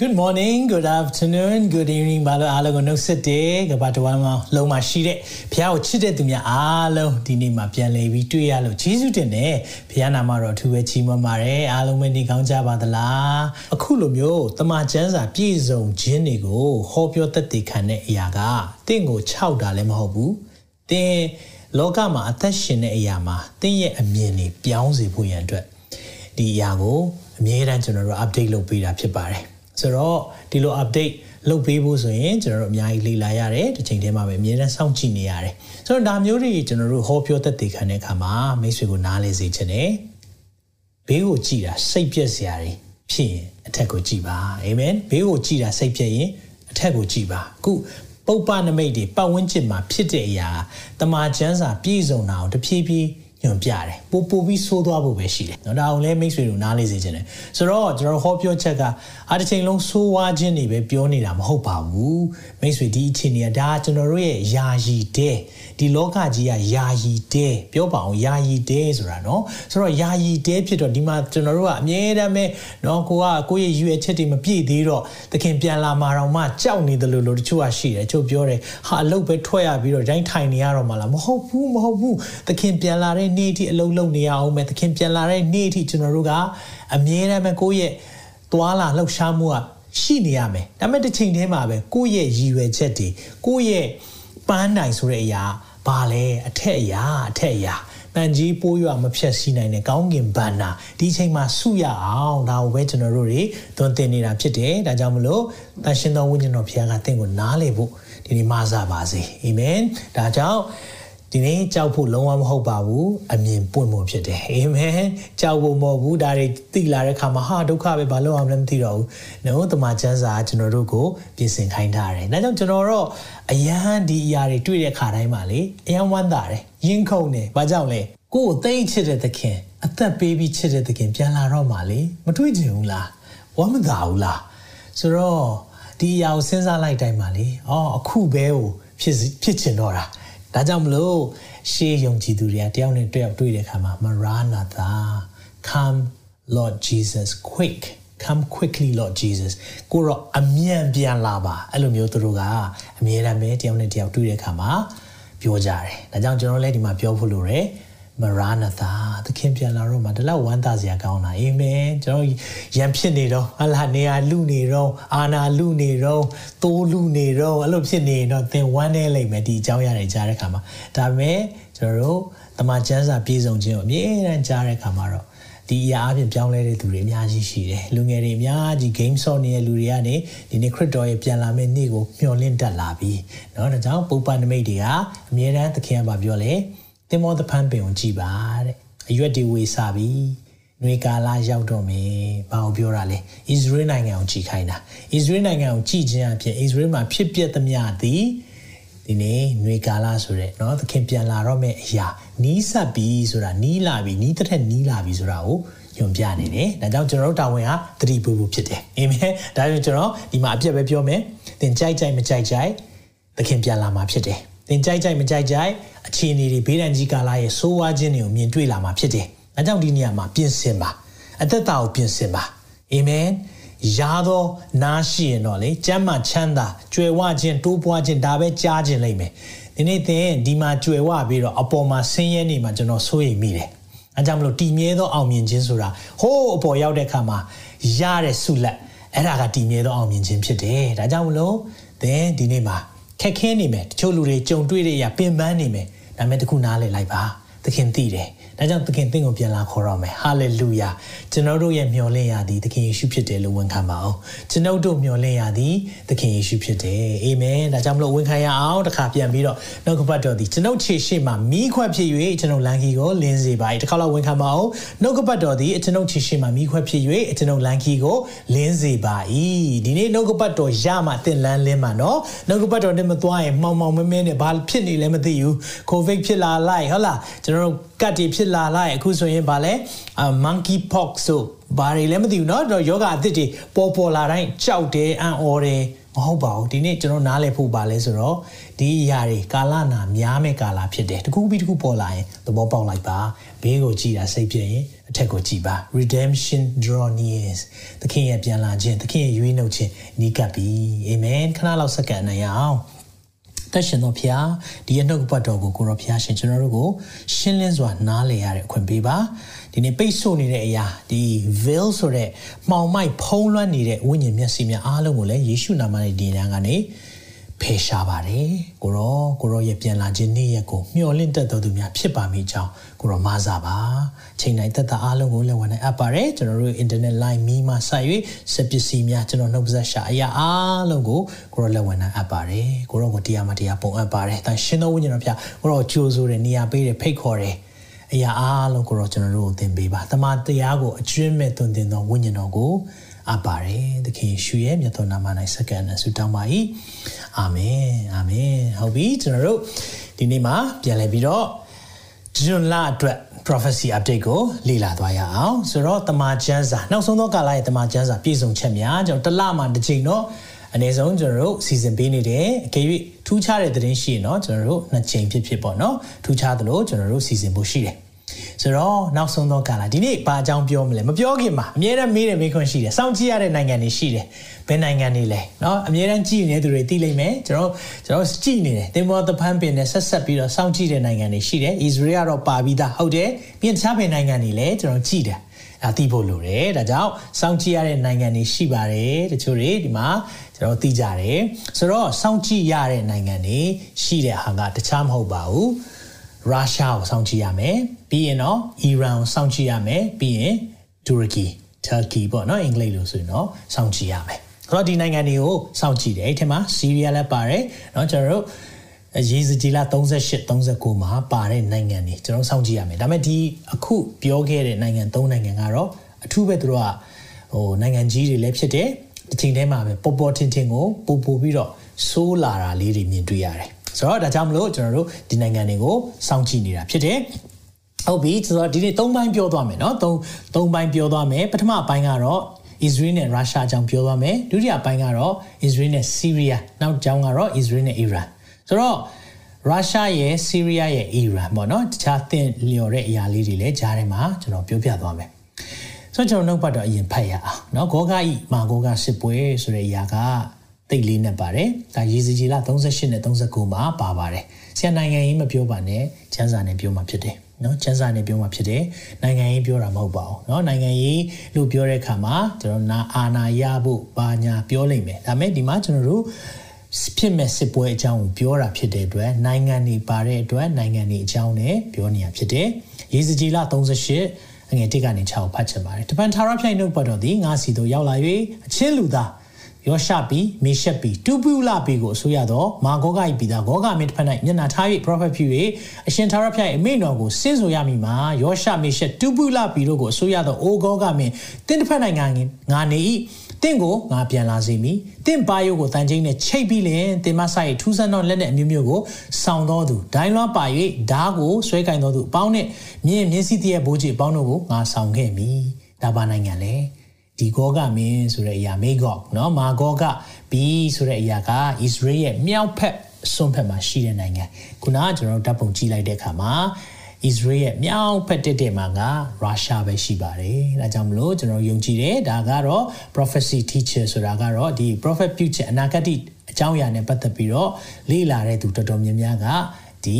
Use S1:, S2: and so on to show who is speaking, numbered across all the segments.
S1: Good morning, good afternoon, good evening ဘာလို့အားလုံးကိုနှုတ်ဆက်တယ်ကဘာတဝမ်းမှာလုံးမှာရှိတဲ့ဘုရားကိုချစ်တဲ့သူများအားလုံးဒီနေ့မှာပြန်လည်ပြီးတွေ့ရလို့ယေရှုတင်တယ်ဘုရားနာမတော်အထူးပဲချီးမွမ်းပါတယ်အားလုံးပဲနေကောင်းကြပါသလားအခုလိုမျိုးတမန်ကျမ်းစာပြည့်စုံခြင်းတွေကိုဟောပြောသက်သေခံတဲ့အရာကတင့်ကိုခြောက်တာလည်းမဟုတ်ဘူးတင်းလောကမှာအသက်ရှင်တဲ့အရာမှာတင်းရဲ့အမြင်တွေပြောင်းစေဖို့ရန်အတွက်ဒီအရာကိုအမြဲတမ်းကျွန်တော်တို့ update လုပ်ပေးတာဖြစ်ပါတယ် ဆိုတော့ဒီလို update လုပ်ပေးဖို့ဆိုရင်ကျွန်တော်တို့အများကြီးလေ့လာရတယ်တစ်ချိန်တည်းမှာပဲအမြဲတမ်းစောင့်ကြည့်နေရတယ်ဆိုတော့ဒါမျိုးတွေကျွန်တော်တို့ဟောပြောသက်သေခံတဲ့အခါမှာမိတ်ဆွေကိုနားလဲစေချင်တယ်ဘေးကိုကြည်တာစိတ်ပြက်စရာတွေဖြစ်ရင်အထက်ကိုကြည်ပါအာမင်ဘေးကိုကြည်တာစိတ်ပြက်ရင်အထက်ကိုကြည်ပါအခုပုပ္ပနမိတ်တွေပတ်ဝန်းကျင်မှာဖြစ်တဲ့အရာတမာချမ်းစာပြည့်စုံတာအောင်တဖြည်းဖြည်း ညွန်ပြတယ်ပို့ပို့ပြီးဆိုးသွားဖို့ပဲရှိတယ်เนาะဒါအောင်လဲမိတ်ဆွေတို့နားလေစေခြင်းတယ်ဆိုတော့ကျွန်တော်ဟောပြောချက်ကအားတစ်ချိန်လုံးဆိုးဝါးခြင်းတွေပဲပြောနေတာမဟုတ်ပါဘူးမိတ်ဆွေဒီအခြေအနေကဒါကျွန်တော်တို့ရဲ့ယာယီတဲ့ဒီလောကကြီးကယာယီတဲ့ပြောပါအောင်ယာယီတဲ့ဆိုတာเนาะဆိုတော့ယာယီတဲ့ဖြစ်တော့ဒီမှာကျွန်တော်တို့ကအမြဲတမ်းပဲเนาะကိုကကိုယ့်ရဲ့ရွေချက်တွေမပြည့်သေးတော့သခင်ပြန်လာမှာတော့မှကြောက်နေတယ်လို့လို့တချို့ကရှိတယ်တချို့ပြောတယ်ဟာအလုပ်ပဲထွက်ရပြီးတော့တိုင်းထိုင်နေရတော့မှလားမဟုတ်ဘူးမဟုတ်ဘူးသခင်ပြန်လာတဲ့ နေ့အထိအလုပ်လုပ်နေရအောင်မယ်သခင်ပြန်လာတဲ့နေ့အထိကျွန်တော်တို့ကအမြဲတမ်းပဲကိုယ့်ရဲ့သွာလာလှုပ်ရှားမှုကရှိနေရမယ်ဒါပေမဲ့တစ်ချိန်တည်းမှာပဲကိုယ့်ရဲ့ရည်ရွယ်ချက်တွေကိုယ့်ရဲ့ပန်းနိုင်ဆိုတဲ့အရာဘာလဲအထက်အရာအထက်အရာတန်ကြီးပိုးရွာမဖြတ်စီနိုင်တဲ့ကောင်းကင်ဘန္နာဒီအချိန်မှာဆုရအောင်ဒါကိုပဲကျွန်တော်တို့တွေသွန်သင်နေတာဖြစ်တယ်ဒါကြောင့်မလို့တန်ရှင်သောဝိညာဉ်တော်ဘုရားကတင့်ကိုနားလေဖို့ဒီနေ့မဆာပါစေအာမင်ဒါကြောင့် ဒီနေ့ကြောက်ဖို့လုံးဝမဟုတ်ပါဘူးအမြင်ပွင့်ဖို့ဖြစ်တယ်အာမင်ကြောက်ဖို့မဟုတ်ဘူးဒါတွေသိလာတဲ့ခါမှာဟာဒုက္ခပဲဘာလို့အောင်လဲမသိတော့ဘူးနော်တမန်ကျမ်းစာကျွန်တော်တို့ကိုပြင်ဆင်ခိုင်းထားတယ်ဒါကြောင့်ကျွန်တော်တို့အယံဒီအရာတွေတွေ့တဲ့ခါတိုင်းမှာလေအယံဝမ်းသာတယ်ယဉ်ခုန်တယ်ဘာကြောင့်လဲကိုယ်ကိုသိချစ်တဲ့သခင်အသက်ပေးပြီးချစ်တဲ့သခင်ပြန်လာတော့မှလေမတွေ့ချင်ဘူးလားဝမ်းမသာဘူးလားဆိုတော့ဒီအရာကိုစဉ်းစားလိုက်တိုင်းမှာလေအော်အခုပဲကိုဖြစ်ဖြစ်ချင်တော့တာ ဒါကြောင့်မလို့ရှေးယုံကြည်သူတွေကတယောက်နဲ့တယောက်တွေ့တဲ့အခါမှာ Maranatha come Lord Jesus quick come quickly Lord Jesus ကိုတော့အမြန်ပြန်လာပါအဲ့လိုမျိုးသူတို့ကအမြဲတမ်းပဲတယောက်နဲ့တယောက်တွေ့တဲ့အခါမှာပြောကြတယ်ဒါကြောင့်ကျွန်တော်လည်းဒီမှာပြောဖို့လိုတယ် မရနာသာသခင်ပြန်လာတော့မှဒီလောက်ဝမ်းသာစရာကောင်းတာအာမင်ကျွန်တော်ရံဖြစ်နေတော့ဟလာနေရာလူနေတော့အာနာလူနေတော့တိုးလူနေတော့အဲ့လိုဖြစ်နေတော့သင်ဝမ်းနေလိမ့်မယ်ဒီအကြောင်းရတယ်ကြားတဲ့ခါမှာဒါပေမဲ့ကျွန်တော်တို့တမန်ကျမ်းစာပြည့်စုံခြင်းကိုအမြဲတမ်းကြားတဲ့ခါမှာတော့ဒီအရာအပြင်ပြောင်းလဲတဲ့သူတွေအများကြီးရှိတယ်လူငယ်တွေအများကြီး game shop နေတဲ့လူတွေကနေဒီနေ့ crypto ရဲ့ပြန်လာမယ့်နေ့ကိုမျှော်လင့်တက်လာပြီเนาะဒါကြောင့်ပုပ္ပနမိတ်တွေကအမြဲတမ်းသခင်ကပြောလဲ တင်မောသဖန်ပင်ကိုကြည်ပါတဲ့အရွက်တွေဝေစာပြီနွေကာလရောက်တော့မယ်ဘာကိုပြောတာလဲဣသရေလနိုင်ငံကိုကြည်ခိုင်းတာဣသရေလနိုင်ငံကိုကြည်ခြင်းအဖြစ်ဣသရေလမှာဖြစ်ပျက်သမျှသည်ဒီနေ့နွေကာလဆိုတဲ့เนาะသခင်ပြန်လာတော့မယ့်အရာနီးစပ်ပြီဆိုတာနီးလာပြီနီးတဲ့ထက်နီးလာပြီဆိုတာကိုညွန်ပြနေတယ်ဒါကြောင့်ကျွန်တော်တို့တာဝန်ဟာသတိပူပူဖြစ်တယ်အာမင်ဒါကြောင့်ကျွန်တော်ဒီမှာအပြည့်ပဲပြောမယ်သင်ကြိုက်ကြိုက်မကြိုက်ကြိုက်သခင်ပြန်လာမှာဖြစ်တယ်သင်ကြိုက်ကြိုက်မကြိုက်ကြိုက် အခြေအနေတွေဘေးဒဏ်ကြီးကာလရဲ့ဆိုးဝါးခြင်းတွေကိုမြင်တွေ့လာမှာဖြစ်တယ်။ဒါကြောင့်ဒီနေရာမှာပြင်ဆင်ပါ။အသက်တာကိုပြင်ဆင်ပါ။အာမင်။ရာသောနားရှိရင်တော့လေကျမ်းမာချမ်းသာကြွယ်ဝခြင်းတိုးပွားခြင်းဒါပဲကြားခြင်းလိမ့်မယ်။ဒီနေ့သင်ဒီမှာကြွယ်ဝပြီးတော့အပေါ်မှာဆင်းရဲနေမှာကျွန်တော်စိုးရိမ်မိတယ်။အဲကြောင့်မလို့တည်မြဲသောအောင်မြင်ခြင်းဆိုတာဟိုးအပေါ်ရောက်တဲ့အခါမှာရတဲ့ဆုလက်အဲ့ဒါကတည်မြဲသောအောင်မြင်ခြင်းဖြစ်တယ်။ဒါကြောင့်မလို့သင်ဒီနေ့မှာ ခက်ခဲနေမယ်တချို့လူတွေကြုံတွေ့တဲ့အရာပင်ပန်းနေမယ်ဒါပေမဲ့တခုနားလည်လိုက်ပါသခင်သိတယ် ဒါကြောင့်သခင်သင်ကိုပြန်လာခေါ်တော့မယ်ဟာလေလုယာကျွန်တော်တို့ရဲ့မျှော်လင့်ရသည်သခင်ယေရှုဖြစ်တယ်လို့ဝန်ခံပါအောင်ကျွန်တော်တို့မျှော်လင့်ရသည်သခင်ယေရှုဖြစ်တယ်အာမင်ဒါကြောင့်မလို့ဝန်ခံရအောင်တစ်ခါပြန်ပြီးတော့နောက်ကပတ်တော်သည်ကျွန်ုပ်ခြေရှိမှမိခွက်ဖြစ်၍ကျွန်ုပ်လမ်းကြီးကိုလင်းစေပါ၏တစ်ခါတော့ဝန်ခံပါအောင်နောက်ကပတ်တော်သည်ကျွန်ုပ်ခြေရှိမှမိခွက်ဖြစ်၍ကျွန်ုပ်လမ်းကြီးကိုလင်းစေပါ၏ဒီနေ့နောက်ကပတ်တော်ရမှသင်လန်းလင်းမှာနော်နောက်ကပတ်တော်နဲ့မသွားရင်မှောင်မှောင်မဲမဲနဲ့ဘာဖြစ်နေလဲမသိဘူးကိုဗစ်ဖြစ်လာလိုက်ဟုတ်လားကျွန်ကျွန်တော်တို့ကတ်တွေဖြစ်လာလိုက်အခုဆိုရင်ဗာလဲ monkey pox ဆိုဘာတွေလဲမသိဘူးเนาะယောဂအသစ်တွေပေါ်ပေါ်လာတိုင်းကြောက်တယ်အံ့ဩတယ်မဟုတ်ပါဘူးဒီနေ့ကျွန်တော်နားလည်ဖို့ပါလဲဆိုတော့ဒီအရာတွေကာလနာများမဲ့ကာလဖြစ်တယ်တခုပြီးတခုပေါ်လာရင်သဘောပေါက်လိုက်ပါဘေးကိုကြည့်တာစိတ်ပြည့်ရင်အထက်ကိုကြည့်ပါ redemption draw near သခင်ရဲ့ပြန်လာခြင်းသခင်ရဲ့ရွေးနှုတ်ခြင်းနီးကပ်ပြီအာမင်ခဏလောက်စက္ကန့်နိုင်အောင် တရှင်တော်ဖျားဒီရနှုတ်ပတ်တော်ကိုကိုရောဖျားရှင်ကျွန်တော်တို့ကိုရှင်းလင်းစွာနားလည်ရတဲ့အခွင့်ပေးပါဒီနေ့ပိတ်ဆို့နေတဲ့အရာဒီ veil ဆိုတဲ့မှောင်မိုက်ဖုံးလွှမ်းနေတဲ့ဝိညာဉ်မျက်စိများအားလုံးကိုလည်းယေရှုနာမနဲ့ဒီနေ့ကနေ ဖယ်ရှားပါတယ်ကိုရောကိုရောရဲ့ပြန်လာခြင်းနေ့ရက်ကိုမျှော်လင့်တတ်တော်သူများဖြစ်ပါမိကြောင်းကိုရောမာစာပါချိန်တိုင်းသက်သာအားလုံးကိုလည်းဝန်နိုင်အပ်ပါတယ်ကျွန်တော်တို့ internet line မီမှာဆက်၍စက်ပစ္စည်းများကျွန်တော်နှုတ်ဆက်ရှာအရာအားလုံးကိုကိုရောလည်းဝန်နိုင်အပ်ပါတယ်ကိုရောကိုတရားမတရားပုံအပ်ပါတယ်တန်ရှင်တော်ဝိညာဉ်တော်ဖျားကိုရောကြိုးဆိုတဲ့နေရာပေးတဲ့ဖိတ်ခေါ်တယ်အရာအားလုံးကိုတော့ကျွန်တော်တို့ကိုသင်ပေးပါတမန်တရားကိုအကျွမ်းမဲ့သွန်သင်သောဝိညာဉ်တော်ကို အပ်ပါတယ်သခင်ယေရှုရဲ့မြတ်တော်နာမ၌စက္ကန့်နဲ့ဆုတောင်းပါ၏အာမင်အာမင်ဟုတ်ပြီကျွန်တော်တို့ဒီနေ့မှာပြန်လည်ပြီးတော့ဂျွန်လာအတွက် prophecy update ကိုလေ့လာသွားရအောင်ဆိုတော့တမန်ကျမ်းစာနောက်ဆုံးသောကာလရဲ့တမန်ကျမ်းစာပြည့်စုံချက်များကျွန်တော်တစ်လမှတစ်ချိန်တော့အနည်းဆုံးကျွန်တော်တို့စီစဉ်ပေးနေတယ်အကယ်၍ထူးခြားတဲ့သတင်းရှိရင်တော့ကျွန်တော်တို့နှစ်ချိန်ဖြစ်ဖြစ်ပေါ့နော်ထူးခြားသလိုကျွန်တော်တို့စီစဉ်ဖို့ရှိတယ် ဆိုတော့နောက်ဆုံးသောကာလဒီနေ့ဘာအကြောင်းပြောမလဲမပြောခင်မှာအမြဲတမ်းမေးတယ်မေးခွန်းရှိတယ်စောင့်ကြည့်ရတဲ့နိုင်ငံတွေရှိတယ်ဘယ်နိုင်ငံတွေလဲเนาะအမြဲတမ်းကြည့်နေတဲ့သူတွေသိလိမ့်မယ်ကျွန်တော်ကျွန်တော်ကြည့်နေတယ်သင်္ဘောသဖန်းပင်နဲ့ဆက်ဆက်ပြီးတော့စောင့်ကြည့်တဲ့နိုင်ငံတွေရှိတယ်ဣသရေလကတော့ပါပြီးသားဟုတ်တယ်ပြီးရင်တခြားဘယ်နိုင်ငံတွေလဲကျွန်တော်ကြည့်တယ်အသိဖို့လိုတယ်ဒါကြောင့်စောင့်ကြည့်ရတဲ့နိုင်ငံတွေရှိပါတယ်တချို့တွေဒီမှာကျွန်တော်သိကြတယ်ဆိုတော့စောင့်ကြည့်ရတဲ့နိုင်ငံတွေရှိတဲ့ဟာကတခြားမဟုတ်ပါဘူး ရုရှားကိုစောင့်ကြည့်ရမယ်ပြီးရင်တော့အီရန်ကိုစောင့်ကြည့်ရမယ်ပြီးရင်တူရကီ Turkey ပေါ့နော်အင်္ဂလိပ်လို့ဆိုရင်တော့စောင့်ကြည့်ရမယ်ဆိုတော့ဒီနိုင်ငံတွေကိုစောင့်ကြည့်တယ်အဲ့ထက်မှာဆီးရီးယားလည်းပါတယ်เนาะကျွန်တော်တို့ရေးစကြီးလာ38 39မှာပါတဲ့နိုင်ငံတွေကျွန်တော်စောင့်ကြည့်ရမယ်ဒါပေမဲ့ဒီအခုပြောခဲ့တဲ့နိုင်ငံ၃နိုင်ငံကတော့အထူးပဲသူတို့ကဟိုနိုင်ငံကြီးတွေလည်းဖြစ်တယ်ဒီချိန်ထဲမှာပဲပေါ်ပေါ်ထင်ထင်ကိုပို့ပို့ပြီးတော့ဆိုးလာတာလေးတွေမြင်တွေ့ရတယ် ဆိုတော့ဒါကြောင့်မလို့ကျွန်တော်တို့ဒီနိုင်ငံတွေကိုစောင့်ကြည့်နေတာဖြစ်တယ်ဟုတ်ပြီဆိုတော့ဒီနေ့၃ပိုင်းပြောသွားမယ်เนาะ၃၃ပိုင်းပြောသွားမယ်ပထမပိုင်းကတော့ Israel နဲ့ Russia အကြောင်းပြောသွားမယ်ဒုတိယပိုင်းကတော့ Israel နဲ့ Syria နောက်အကြောင်းကတော့ Israel နဲ့ Iran ဆိုတော့ Russia ရဲ့ Syria ရဲ့ Iran ပေါ့နော်တခြားသင်လျော်တဲ့အရာလေးတွေလည်းကြားထဲမှာကျွန်တော်ပြောပြသွားမယ်ဆိုတော့ကျွန်တော်နှုတ်ပတ်တော့အရင်ဖတ်ရအောင်เนาะဂောဂဤမာဂောဂစစ်ပွဲဆိုတဲ့အရာက တိတ်လေးနဲ့ပါတယ်ဒါရေစကြည်လ38နဲ့39မှာပါပါတယ်ဆရာနိုင်ငံရေးမပြောပါနဲ့ကျန်းစာနဲ့ပြောမှာဖြစ်တယ်နော်ကျန်းစာနဲ့ပြောမှာဖြစ်တယ်နိုင်ငံရေးပြောတာမဟုတ်ပါဘူးနော်နိုင်ငံရေးလို့ပြောတဲ့အခါမှာကျွန်တော်နာအာနာရဖို့ဘာညာပြောလိမ့်မယ်ဒါပေမဲ့ဒီမှာကျွန်တော်တို့ဖြစ်မဲ့စစ်ပွဲအကြောင်းကိုပြောတာဖြစ်တဲ့အတွက်နိုင်ငံတွေပါတဲ့အတွက်နိုင်ငံတွေအကြောင်းနဲ့ပြောနေတာဖြစ်တယ်ရေစကြည်လ38အငယ်1ကနေ6ကိုဖတ်ချင်ပါတယ်တပန်ထာရဖြိုင်နှုတ်ပတ်တော်သည်ငါစီတို့ရောက်လာ၍အချင်းလူသား ယောရှပီမေရှက်ပီတူပူလာပီကိုအစိုးရသောမာဂောဂ၏ပြည်သားဂောဂမင်းတစ်ဖက်၌မျက်နှာထား၍ prophet ဖြစ်၍အရှင်သာရဖျား၏အမိန့်တော်ကိုစင့်ဆိုရမည်မှာယောရှမေရှက်တူပူလာပီတို့ကိုအစိုးရသောအိုဂောဂမင်းတင်းတစ်ဖက်၌ငါငါနေ၏တင့်ကိုငါပြန်လာစေမည်တင့်ပါယုတ်ကိုတန်ချင်းနဲ့ချိတ်ပြီးလင်တင်မဆိုင်ထူးဆန်းသောလက်နဲ့အမျိုးမျိုးကိုဆောင်းတော်သူဒိုင်းလွှားပါ၍ဓားကိုဆွဲကင်တော်သူအပေါင်းနဲ့မြင်းမြင်းစီတရဲ့ဘိုးကြီးအပေါင်းတို့ကိုငါဆောင်ခဲ့မည်ဒါပါနိုင်ငံလေ ဒီဂောကမင်းဆိုတဲ့အရာမေဂော့เนาะမာဂောကဘီဆိုတဲ့အရာကဣသရေလရဲ့မြောက်ဖက်စွန်းဖက်မှာရှိတဲ့နိုင်ငံခုနကကျွန်တော်တို့ဓာတ်ပုံကြည့်လိုက်တဲ့အခါမှာဣသရေလရဲ့မြောက်ဖက်တက်တဲ့မှာကရုရှားပဲရှိပါတယ်။ဒါကြောင့်မလို့ကျွန်တော်ယုံကြည်တယ်ဒါကတော့ prophecy teacher ဆိုတာကတော့ဒီ prophet future အနာဂတ်အကြောင်းအရာနဲ့ပတ်သက်ပြီးတော့လေ့လာတဲ့သူတော်တော်များများကဒီ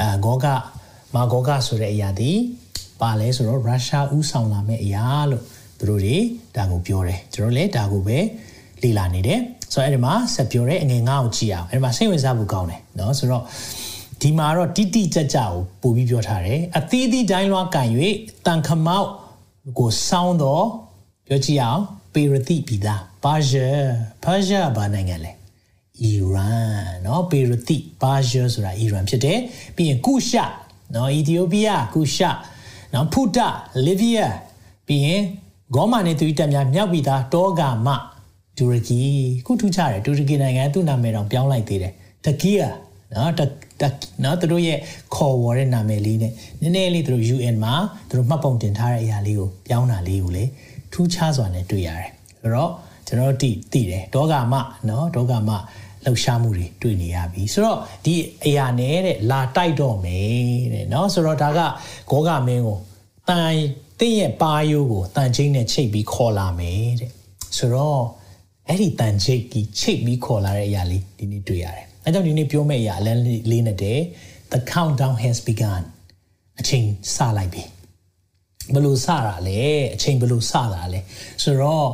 S1: အာဂောကမာဂောကဆိုတဲ့အရာဒီပါလဲဆိုတော့ရုရှားဥဆောင်လာမယ့်အရာလို့ သူတို့တွေဒါကိုပြောတယ်ကျွန်တော်လည်းဒါကိုပဲလေ့လာနေတယ်ဆိုတော့အဲ့ဒီမှာဆက်ပြောတဲ့အငယ်ငါ့ကိုကြည့်အောင်အဲ့ဒီမှာစိတ်ဝင်စားဖို့ကောင်းတယ်เนาะဆိုတော့ဒီမှာတော့တိတိကျကျကိုပို့ပြီးပြောထားတယ်အသီးသီးတိုင်းလွှားကန်၍တန်ခမောက်ကိုစောင်းတော့ပြောကြည့်အောင်ပေရတိပြည်သားပါရှာပါရှာဘာနိုင်ငံလဲအီရန်เนาะပေရတိပါရှာဆိုတာအီရန်ဖြစ်တယ်ပြီးရင်ကုရှเนาะအီသီယိုးပီးယားကုရှเนาะဖူတာလီဗီးယားပြီးရင် ဂေါမာနဲ့သူတက်များမြောက်ပြီးသားတောဂါမတူရကီခုထူးခြားတယ်တူရကီနိုင်ငံသူ့နာမည်တော့ပြောင်းလိုက်သေးတယ်တကီးယာနော်တတနော်သူတို့ရဲ့ခေါ်ဝေါ်တဲ့နာမည်လေးနဲ့နည်းနည်းလေးသူတို့ UN မှာသူတို့မှတ်ပုံတင်ထားတဲ့အရာလေးကိုပြောင်းတာလေးကိုလေထူးခြားစွာနဲ့တွေ့ရတယ်ဆိုတော့ကျွန်တော်တိတိတယ်ဒေါဂါမနော်ဒေါဂါမလှုပ်ရှားမှုတွေတွေ့နေရပြီဆိုတော့ဒီအရာနဲ့တဲ့လာတိုက်တော့မယ်တဲ့နော်ဆိုတော့ဒါကဂေါဂါမင်းကိုတန် တင့်ရဲ့ပါယိုးကိုတန်ချင်းနဲ့ချိတ်ပြီးခေါ်လာမယ်တဲ့ဆိုတော့အဲ့ဒီတန်ချိတ်ကြီးချိတ်ပြီးခေါ်လာတဲ့အရာလေးဒီနေ့တွေ့ရတယ်အဲကြောင့်ဒီနေ့ပြောမယ့်အရာအလန်းလေးနဲ့တဲ့ the countdown has begun အချိန်စလိုက်ပြီဘယ်လိုစတာလဲအချိန်ဘယ်လိုစတာလဲဆိုတော့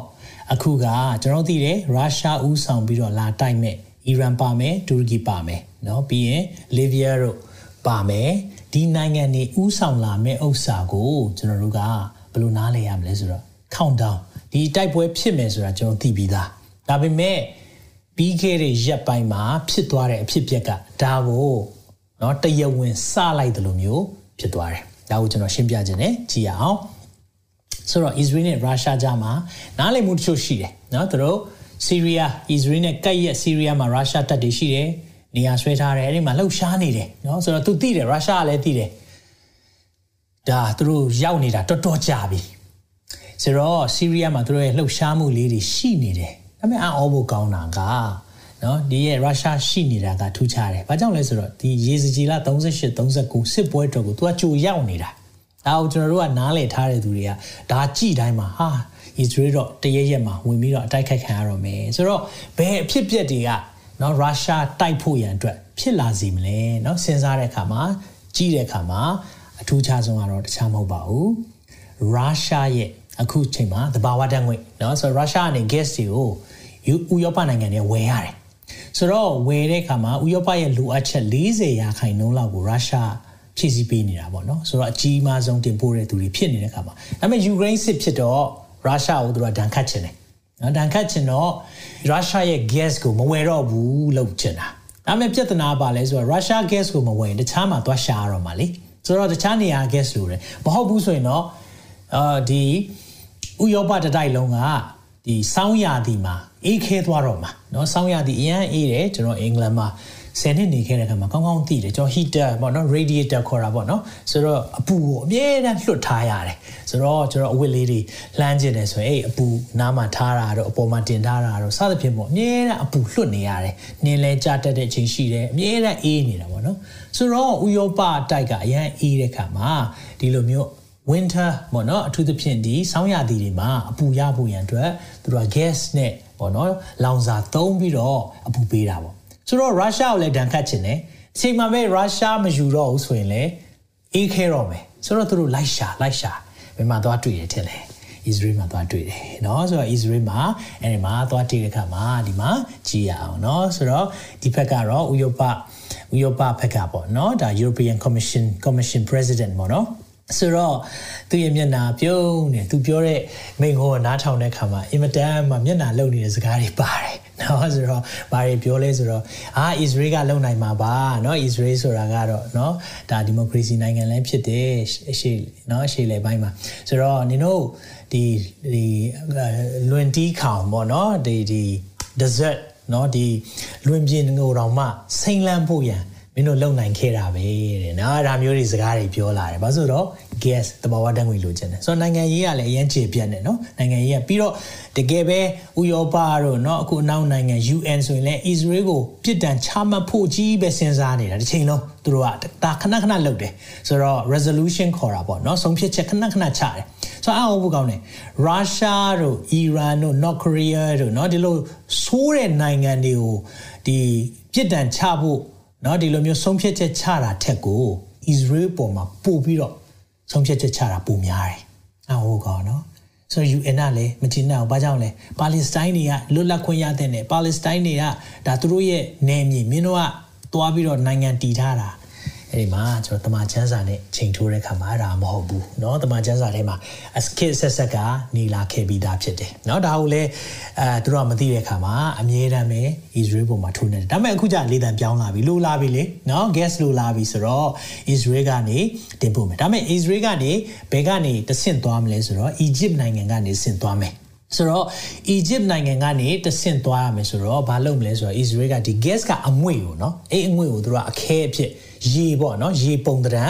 S1: အခုကကျွန်တော်သိတယ်ရုရှားဦးဆောင်ပြီးတော့လာတိုက်မဲ့အီရန်ပါမယ်တူရကီပါမယ်เนาะပြီးရင်လီဗီးယားတို့ပါမယ် ဒီနိုင်ငံတွေဥဆောင်လာမဲ့ဥစ္စာကိုကျွန်တော်တို့ကဘယ်လိုနားလည်ရမလဲဆိုတော့ countdown ဒီတိုက်ပွဲဖြစ်မယ်ဆိုတာကျွန်တော်သိပြီးသားဒါပေမဲ့ပြီးခဲ့တဲ့ရက်ပိုင်းမှာဖြစ်သွားတဲ့အဖြစ်အပျက်ကဒါကိုเนาะတရဝင်းစလိုက်တယ်လို့မျိုးဖြစ်သွားတယ်ဒါကိုကျွန်တော်ရှင်းပြခြင်းနဲ့ကြည့်ရအောင်ဆိုတော့ Israel နဲ့ Russia ကြားမှာနားလည်မှုတချို့ရှိတယ်เนาะသူတို့ဆီးရီးယားအစ္စရေးနဲ့ကပ်ရက်ဆီးရီးယားမှာရုရှားတပ်တွေရှိတယ် နေရာဆွဲထားတယ်အဲ့ဒီမှာလှုပ်ရှားနေတယ်နော်ဆိုတော့သူသိတယ်ရုရှားကလည်းသိတယ်ဒါသူတို့ရောက်နေတာတော်တော်ကြာပြီဆိုတော့ဆီးရီးယားမှာသူတို့ရဲ့လှုပ်ရှားမှုလေးတွေရှိနေတယ်ဒါပေမဲ့အံ့ဩဖို့ကောင်းတာကနော်ဒီရဲ့ရုရှားရှိနေတာကထူးခြားတယ်ဘာကြောင့်လဲဆိုတော့ဒီရေစကြီးလာ38 39စစ်ပွဲတော်ကိုသူကကြိုရောက်နေတာဒါကိုကျွန်တော်တို့ကနားလည်ထားတဲ့သူတွေကဒါကြည်တိုင်းမှာဟာအစ္စရေးတော့တရရက်မှာဝင်ပြီးတော့အတိုက်ခိုက်ခံရတော့မယ်ဆိုတော့ဘယ်အဖြစ်ပြက်တွေက နော်ရုရှားတိုက်ဖို့ရန်အတွက်ဖြစ်လာစီမလဲနော်စဉ်းစားတဲ့အခါမှာကြည့်တဲ့အခါမှာအထူးခြားဆုံးကတော့တခြားမဟုတ်ပါဘူးရုရှားရဲ့အခုချိန်မှာသဘာဝဓာတ်ငွေ့နော်ဆိုတော့ရုရှားအနေ gas တွေကိုဥရောပနိုင်ငံတွေဝယ်ရတယ်ဆိုတော့ဝယ်တဲ့အခါမှာဥရောပရဲ့လိုအပ်ချက်40ရာခိုင်နှုန်းလောက်ကိုရုရှားဖြည့်ဆည်းပေးနေတာပေါ့နော်ဆိုတော့အကြီးမားဆုံးတင်ပို့တဲ့သူတွေဖြစ်နေတဲ့အခါမှာဒါပေမဲ့ယူကရိန်းစစ်ဖြစ်တော့ရုရှားကိုသူတို့ကဒဏ်ခတ်ချင်တယ် နော်ဒဏ်ခတ်ချင်တော့ရုရှားရဲ့ gas ကိုမဝယ်တော့ဘူးလို့ချင်တာဒါပေမဲ့ပြဿနာပါလဲဆိုတော့ရုရှား gas ကိုမဝယ်ရင်တခြားမှာသွားရှာရတော့မှာလေဆိုတော့တခြားနေရာ gas လိုတယ်မဟုတ်ဘူးဆိုရင်တော့အာဒီဥရောပတတိုက်လုံးကဒီစောင်းရာသီမှာအေးခဲသွားတော့မှာเนาะစောင်းရာသီအရန်အေးတယ်ကျွန်တော်အင်္ဂလန်မှာ 10နှစ်နေခဲ့တဲ့အခါမှာကောင်းကောင်းသိတယ်ကျွန်တော် heater ပေါ့နော် radiator ခေါ်တာပေါ့နော်ဆိုတော့အပူကိုအမြဲတမ်းလွှတ်ထားရတယ်ဆိုတော့ကျွန်တော်အဝတ်လေးတွေလှမ်းကျင်တယ်ဆိုရင်အဲ့အပူနားမှာထားတာတော့အပေါ်မှာတင်ထားတာတော့စသဖြင့်ပေါ့အမြဲတမ်းအပူလွှတ်နေရတယ်နင်းလဲကြတက်တဲ့အချိန်ရှိတယ်အမြဲတမ်းအေးနေတာပေါ့နော်ဆိုတော့ဥရောပတိုက်ကအရန်အေးတဲ့ခါမှာဒီလိုမျိုး winter ပေါ့နော်အထူးသဖြင့်ဒီဆောင်းရာသီတွေမှာအပူရဖို့ရန်အတွက်သူတို့က gas နဲ့ပေါ့နော်လောင်စာသုံးပြီးတော့အပူပေးတာပေါ့ ဆိုတော့ရုရှားကိုလည်းဒဏ်ခတ်ချင်တယ်အချိန်မှာပဲရုရှားမယူတော့ဘူးဆိုရင်လည်းအေးခဲတော့မယ်ဆိုတော့သူတို့လိုက်ရှာလိုက်ရှာဘယ်မှာသွားတွေ့ရထင်လဲ Israel မှာသွားတွေ့တယ်เนาะဆိုတော့ Israel မှာအဲဒီမှာသွားတွေ့တဲ့အခါမှာဒီမှာကြည့်ရအောင်เนาะဆိုတော့ဒီဘက်ကတော့ဥရောပဥရောပဘက်ကပေါ့เนาะဒါ European Commission Commission President ပေါ့เนาะဆိုတော့သူရဲ့မျက်နှာပြုံးနေသူပြောတဲ့မိန်ကိုနားထောင်တဲ့ခါမှာအင်မတန်မှမျက်နှာလုံနေတဲ့စကားတွေပါတယ် နော်ဆိုတော့ဘာတွေပြောလဲဆိုတော့အာအစ္စရေးကလုံနိုင်မှာပါနော်အစ္စရေးဆိုတာကတော့နော်ဒါဒီမိုကရေစီနိုင်ငံလည်းဖြစ်တယ်အရှိနော်အရှိလေပိုင်းမှာဆိုတော့နင်တို့ဒီဒီလွင်တီးခေါင်ပေါ့နော်ဒီဒီ desert နော်ဒီလွင်ပြင်ငိုတောင်မှစိမ့်လန်းဖို့ရန် မင်းတို့လုံနိုင်ခဲ့တာပဲတဲ့နော်ဒါမျိုးတွေစကားတွေပြောလာတယ်ဘာလို့ဆိုတော့ gas တဘာဝဓာတ်ငွေလိုချင်တယ်ဆိုတော့နိုင်ငံရေးကလည်းအရင်ခြေပြတ်နေနော်နိုင်ငံရေးကပြီးတော့တကယ်ပဲဥရောပတို့နော်အခုအနောက်နိုင်ငံ UN ဆိုရင်လည်း Israel ကိုပြစ်ဒဏ်ချမှတ်ဖို့ကြီးပဲစဉ်းစားနေတာတစ်ချိန်လုံးသူတို့ကဒါခဏခဏလုပ်တယ်ဆိုတော့ resolution ခေါ်တာပေါ့နော်ဆုံးဖြတ်ချက်ခဏခဏချတယ်ဆိုတော့အောက်ဘုကောင်းတယ်ရုရှားတို့အီရန်တို့နော်ကိုရီးယားတို့နော်ဒီလိုဆိုးတဲ့နိုင်ငံတွေကိုဒီပြစ်ဒဏ်ချဖို့ เนาะဒီလိုမျိုးဆုံးဖြတ်ချက်ချတာထက်ကို Israel ပေါ်မှာပို့ပြီးတော့ဆုံးဖြတ်ချက်ချတာပိုများတယ်။အဟုတ်ကောနော်။ဆိုတော့ UN ကလည်းမတင်တော့ဘာကြောင့်လဲ။ပါလက်စတိုင်းတွေကလွတ်လပ်ခွင့်ရတဲ့နဲ့ပါလက်စတိုင်းတွေကဒါသူတို့ရဲ့နယ်မြေမင်းတို့ကသွားပြီးတော့နိုင်ငံတည်ထားတာ။ အဲ့ဒီမှာကျွန်တော်တမန်ချန်းစာနဲ့ချိန်ထိုးတဲ့ခါမှာအဲ့ဒါမဟုတ်ဘူးเนาะတမန်ချန်းစာထဲမှာအစကစ်ဆက်ဆက်ကနေလာခဲ့ပြီးသားဖြစ်တယ်เนาะဒါကိုလည်းအဲသူတို့ကမသိတဲ့ခါမှာအမြဲတမ်းပဲ Israel ပုံမှာထိုးနေတယ်ဒါပေမဲ့အခုကျလေတံပြောင်းလာပြီလိုလာပြီလေเนาะ gas လိုလာပြီဆိုတော့ Israel ကနေတင်ပို့မယ်ဒါပေမဲ့ Israel ကနေဘယ်ကနေတဆင့်သွားမလဲဆိုတော့ Egypt နိုင်ငံကနေဆင့်သွားမယ် ဆိုတော့ Egypt နိုင်ငံကနေတဆင့်သွားရမယ်ဆိုတော့ဘာလုပ်မလဲဆိုတော့ Israel ကဒီ gas ကအငွေ့ကိုเนาะအဲ့အငွေ့ကိုသူကအခဲအဖြစ် ရေပေါ့နော်ရေပုံတံ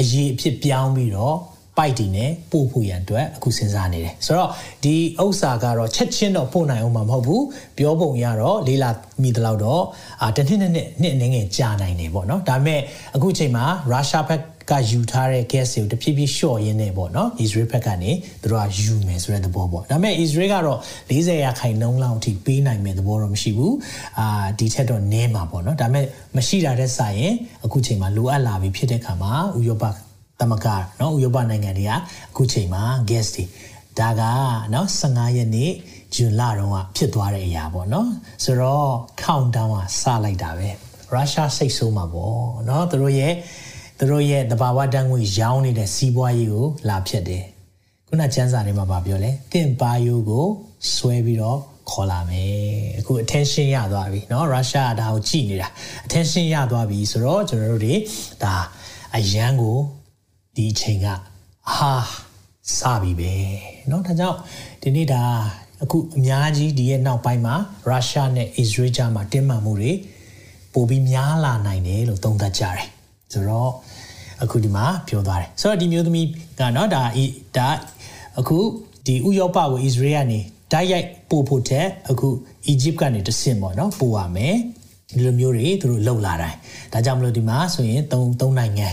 S1: အရေအဖြစ်ပြောင်းပြီးတော့ပိုက်တီနဲ့ပို့ဖို့ရန်အတွက်အခုစဉ်းစားနေတယ်ဆိုတော့ဒီဥစ္စာကတော့ချက်ချင်းတော့ပို့နိုင်အောင်မှာမဟုတ်ဘူးပြောပုံရတော့လေးလာမိတလောက်တော့အာတစ်နှစ်နှစ်နှစ်နှစ်အနေငယ်ကြာနိုင်တယ်ပေါ့နော်ဒါပေမဲ့အခုချိန်မှာရုရှားဘက် ကယူထားတဲ့ gas တွေကိုတဖြည်းဖြည်းလျှော့ရင်းနေပေါ့နော် Israel ဘက်ကနေသူတို့ကယူမယ်ဆိုတဲ့သဘောပေါ့ဒါပေမဲ့ Israel ကတော့40ရာခိုင်နှုန်းလောက်အထိပေးနိုင်မယ့်သဘောတော့မရှိဘူးအာဒီထက်တော့နည်းမှာပေါ့နော်ဒါပေမဲ့မရှိတာတဲ့ဆိုင်ရင်အခုချိန်မှာလိုအပ်လာပြီဖြစ်တဲ့ခါမှာဥရောပသမဂเนาะဥရောပနိုင်ငံတွေကအခုချိန်မှာ gas တွေဒါကเนาะ15ရက်နေ့ဇွန်လတုန်းကဖြစ်သွားတဲ့အရာပေါ့เนาะဆိုတော့ countdown ကစလိုက်တာပဲရုရှားစိတ်ဆိုးမှာပေါ့เนาะသူတို့ရဲ့ သူတို့ရဲ့တဘာဝတန်းငွေရောင်းနေတဲ့စီးပွားရေးကိုလာဖြတ်တယ်ခုနကျန်းစာတွေမှာပြောလဲတင့်ပါယိုကိုဆွဲပြီးတော့ခေါ်လာမယ်အခု attention ရသွားပြီเนาะရုရှားကဒါကိုကြည်နေတာ attention ရသွားပြီဆိုတော့ကျွန်တော်တို့တွေဒါအရန်ကိုဒီအချိန်ကဟာစပြီပဲเนาะဒါကြောင့်ဒီနေ့ဒါအခုအများကြီးဒီရဲ့နောက်ပိုင်းမှာရုရှားနဲ့အစ္စရေးကြားမှာတင်းမာမှုတွေပိုပြီးများလာနိုင်တယ်လို့သုံးသပ်ကြတယ်ဆိုတော့ အခုဒီမှာပြောသွားတယ်ဆိုတော့ဒီမျိုးသမီးကเนาะဒါဒါအခုဒီဥရောပကိုအစ္စရေးကနေတိုက်ရိုက်ပို့ဖို့တဲ့အခုအီဂျစ်ကနေတဆင့်ပေါ့เนาะပို့ရမယ်ဒီလိုမျိုးတွေသူတို့လှုပ်လာတိုင်းဒါကြောင့်မလို့ဒီမှာဆိုရင်၃၃နိုင်ငံ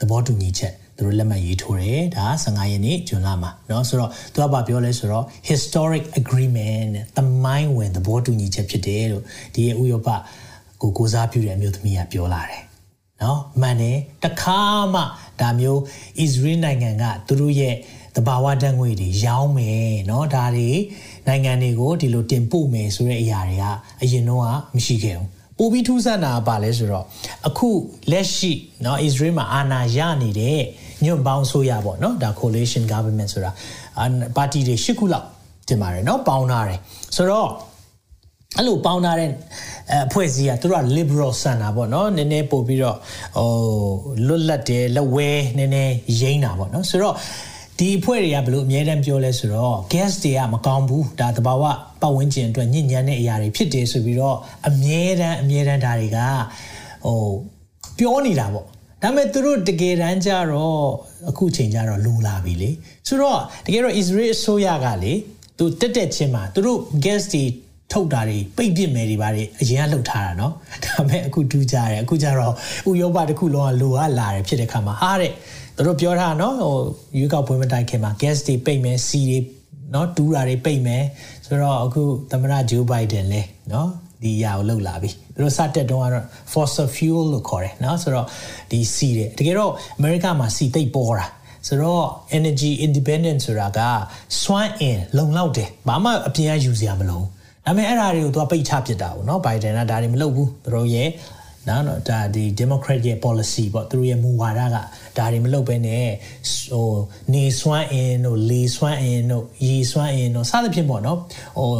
S1: သဘောတူညီချက်သူတို့လက်မှတ်ရေးထိုးတယ်ဒါ15ရက်နေ့ဇွန်လမှာเนาะဆိုတော့သူကဘာပြောလဲဆိုတော့ historic agreement သမိုင်းဝင်သဘောတူညီချက်ဖြစ်တယ်လို့ဒီရဲ့ဥရောပကိုကိုစားပြုတဲ့အမျိုးသမီးကပြောလာတယ် เนาะမှန်တယ်တခါမှဒါမျိုး Israel နိုင်ငံကသူတို့ရဲ့တဘာဝတန်းငွေတွေရောင်းမယ်เนาะဒါတွေနိုင်ငံတွေကိုဒီလိုတင်ပို့မယ်ဆိုတဲ့အရာတွေကအရင်တော့မရှိခဲ့ဘူးပိုပြီးထူးဆန်းတာပါလဲဆိုတော့အခုလက်ရှိเนาะ Israel မှာအာဏာရနေတဲ့ညွန့်ပေါင်းဆိုရပေါ့เนาะဒါ coalition government ဆိုတာပါတီတွေ၈ခုလောက်တင်ပါတယ်เนาะပေါင်းထားတယ်ဆိုတော့အဲ့လိုပေါင်းထားတဲ့ အဖွဲ့အစည်းကသူတို့က liberal ဆန်တာပေါ့နော်နည်းနည်းပို့ပြီးတော့ဟိုလွတ်လပ်တယ်လက်ဝဲနည်းနည်းရိမ့်တာပေါ့နော်ဆိုတော့ဒီအဖွဲ့တွေကဘလို့အများတန်းပြောလဲဆိုတော့ gas တွေကမကောင်းဘူးဒါသဘာဝပတ်ဝန်းကျင်အတွက်ညဉ့်ညမ်းတဲ့အရာတွေဖြစ်တယ်ဆိုပြီးတော့အများတန်းအများတန်းဒါတွေကဟိုပြောနေတာပေါ့ဒါပေမဲ့သူတို့တကယ်တမ်းကျတော့အခုချိန်ကျတော့လိုလာပြီလေဆိုတော့တကယ်တော့ Israel အစိုးရကလေသူတက်တက်ချင်းမှာသူတို့ gas တွေ ထုတ်တာတွေပိတ်ပစ်မယ်တွေပါတယ်အရင်ကလှုပ်ထားတာเนาะဒါပေမဲ့အခုတူးကြတယ်အခုကျတော့ဥရောပတစ်ခုလုံးကလိုအပ်လာတယ်ဖြစ်တဲ့ခါမှာဟာတဲ့သူတို့ပြောထားနော်ဟိုရွေးကောက်ပွဲမတိုင်ခင်မှာ gas တွေပိတ်မယ်စီတွေနော်တူးတာတွေပိတ်မယ်ဆိုတော့အခုသမ္မတဂျိုးဘိုင်ဒန်လဲနော်ဒီຢာကိုလှုပ်လာပြီသူတို့စတက်တုန်းကတော့ fossil fuel လို့ခေါ်တယ်နော်ဆိုတော့ဒီစီတွေတကယ်တော့အမေရိကမှာစီသိပ်ပေါ်တာဆိုတော့ energy independent ဆိုတာကစွမ်းအင်လုံလောက်တယ်ဘာမှအပြင်ကယူစရာမလို ဒါပေမဲ့အဲ့ဒါတွေကိုသူကပိတ်ချပစ်တာပေါ့နော်ဘိုင်ဒန်ကဒါတွေမလုပ်ဘူးသူတို့ရဲ့နော်နော်ဒါဒီ democrat ရဲ့ policy ပေါ့သူတို့ရဲ့မူဝါဒကဒါတွေမလုပ်ဘဲနဲ့ဟိုနေစွမ်းအင်တို့လေစွမ်းအင်တို့ရေစွမ်းအင်တို့စသဖြင့်ပေါ့နော်ဟို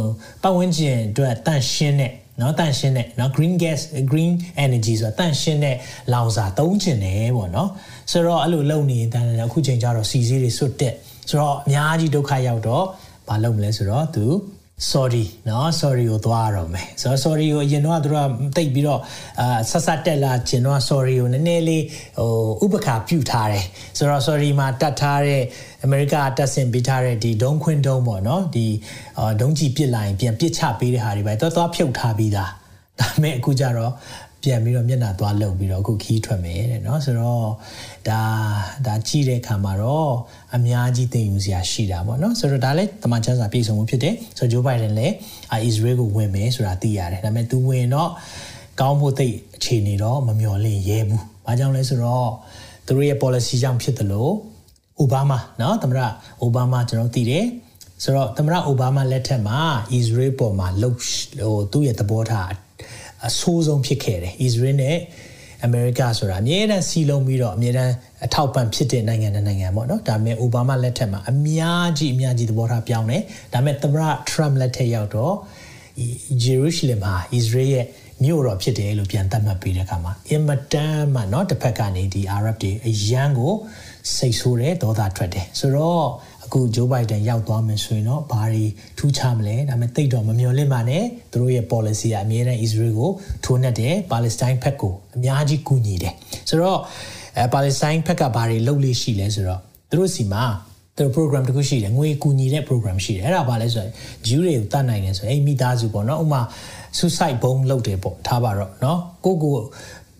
S1: ပတ်ဝန်းကျင်အတွက်တန့်ရှင်းတဲ့နော်တန့်ရှင်းတဲ့နော် green gas green energy ဆိုတာတန့်ရှင်းတဲ့လောင်စာသုံးချင်တယ်ပေါ့နော်ဆိုတော့အဲ့လိုလုပ်နေရင်တန်းတယ်အခုချိန်ကျတော့စီစီတွေစွတ်တက်ဆိုတော့အများကြီးဒုက္ခရောက်တော့မလုပ်မလဲဆိုတော့သူ sorry နော် sorry ကိုသွားရအောင်မယ်ဆိုတော့ sorry ကိုအရင်တော့သူတို့ကတိတ်ပြီးတော့အာဆက်ဆက်တက်လာကျင်တော့ sorry ကိုနည်းနည်းလေးဟိုဥပခါပြုထားတယ်ဆိုတော့ sorry မှာတတ်ထားတဲ့အမေရိကတက်ဆင်ပေးထားတဲ့ဒီဒုံခွင်းဒုံပေါ့နော်ဒီဒုံကြီးပစ်လိုက်ပြန်ပစ်ချပေးတဲ့ဟာတွေပဲသွားသွားဖြုတ်ထားပြီးသားဒါပေမဲ့အခုကျတော့ ပြန်ပြီးတော့မျက်နှာသွားလှုပ်ပြီးတော့အခုခီးထွက်မယ်တဲ့เนาะဆိုတော့ဒါဒါကြည့်တဲ့အခါမှာတော့အများကြီးသိယူစရာရှိတာပေါ့เนาะဆိုတော့ဒါလည်းတမန်ချမ်းစာပြည်စုံမှုဖြစ်တယ်ဆိုတော့ဂျိုးဘိုင်ဒန်လည်းအာအစ္စရေးကိုဝင်မယ်ဆိုတာသိရတယ်ဒါပေမဲ့သူဝင်တော့ကောင်းဖို့သိအခြေအနေတော့မမျှော်လင့်ရဲဘူး။ဘာကြောင့်လဲဆိုတော့သူတို့ရဲ့ policy ကြောင့်ဖြစ်တယ်လို့အိုဘားမာเนาะသမ္မတအိုဘားမာကျွန်တော်သိတယ်ဆိုတော့သမ္မတအိုဘားမာလက်ထက်မှာအစ္စရေးပေါ်မှာလှုပ်ဟိုသူ့ရဲ့သဘောထား အဆိုးဆုံးဖြစ်ခဲ့တယ်အစ္စရေးနဲ့အမေရိကဆိုတာအမြဲတမ်းစီလုံးပြီးတော့အမြဲတမ်းအထောက်ပံ့ဖြစ်တဲ့နိုင်ငံနဲ့နိုင်ငံပေါ့နော်ဒါပေမဲ့အိုဘားမားလက်ထက်မှာအများကြီးအများကြီးသဘောထားပြောင်းတယ်ဒါပေမဲ့သမ္မတထရမ့်လက်ထက်ရောက်တော့ဂျေရုရှလင်ဟာအစ္စရေးရဲ့မြို့တော်ဖြစ်တယ်လို့ပြန်သတ်မှတ်ပေးတဲ့အခါမှာအင်မတန်မှเนาะတစ်ဖက်ကနေဒီအာရပ်တွေအရန်ကိုစိတ်ဆိုးတယ်ဒေါသထွက်တယ်ဆိုတော့ အခုဂျိုးဘိုက်ဒန်ရောက်သွားမယ်ဆိုရင်တော့ဘာတွေထူးခြားမလဲဒါပေမဲ့တိတ်တော့မမျှော်လင့်ပါနဲ့သူတို့ရဲ့ policy ကအများနဲ့ Israel ကိုထိုးနှက်တယ်ပါလက်စတိုင်းဘက်ကိုအများကြီးကူညီတယ်ဆိုတော့အဲပါလက်စတိုင်းဘက်ကဘာတွေလုပ်လို့ရှိလဲဆိုတော့သူတို့စီမှာသူတို့ program တခုရှိတယ်ငွေကူညီတဲ့ program ရှိတယ်အဲ့ဒါဘာလဲဆိုတော့ဂျူးတွေကိုတတ်နိုင်တယ်ဆိုရင်အဲ့မိသားစုပေါ့နော်ဥမာ suicide bomb လုပ်တယ်ပေါ့ထားပါတော့နော်ကိုကို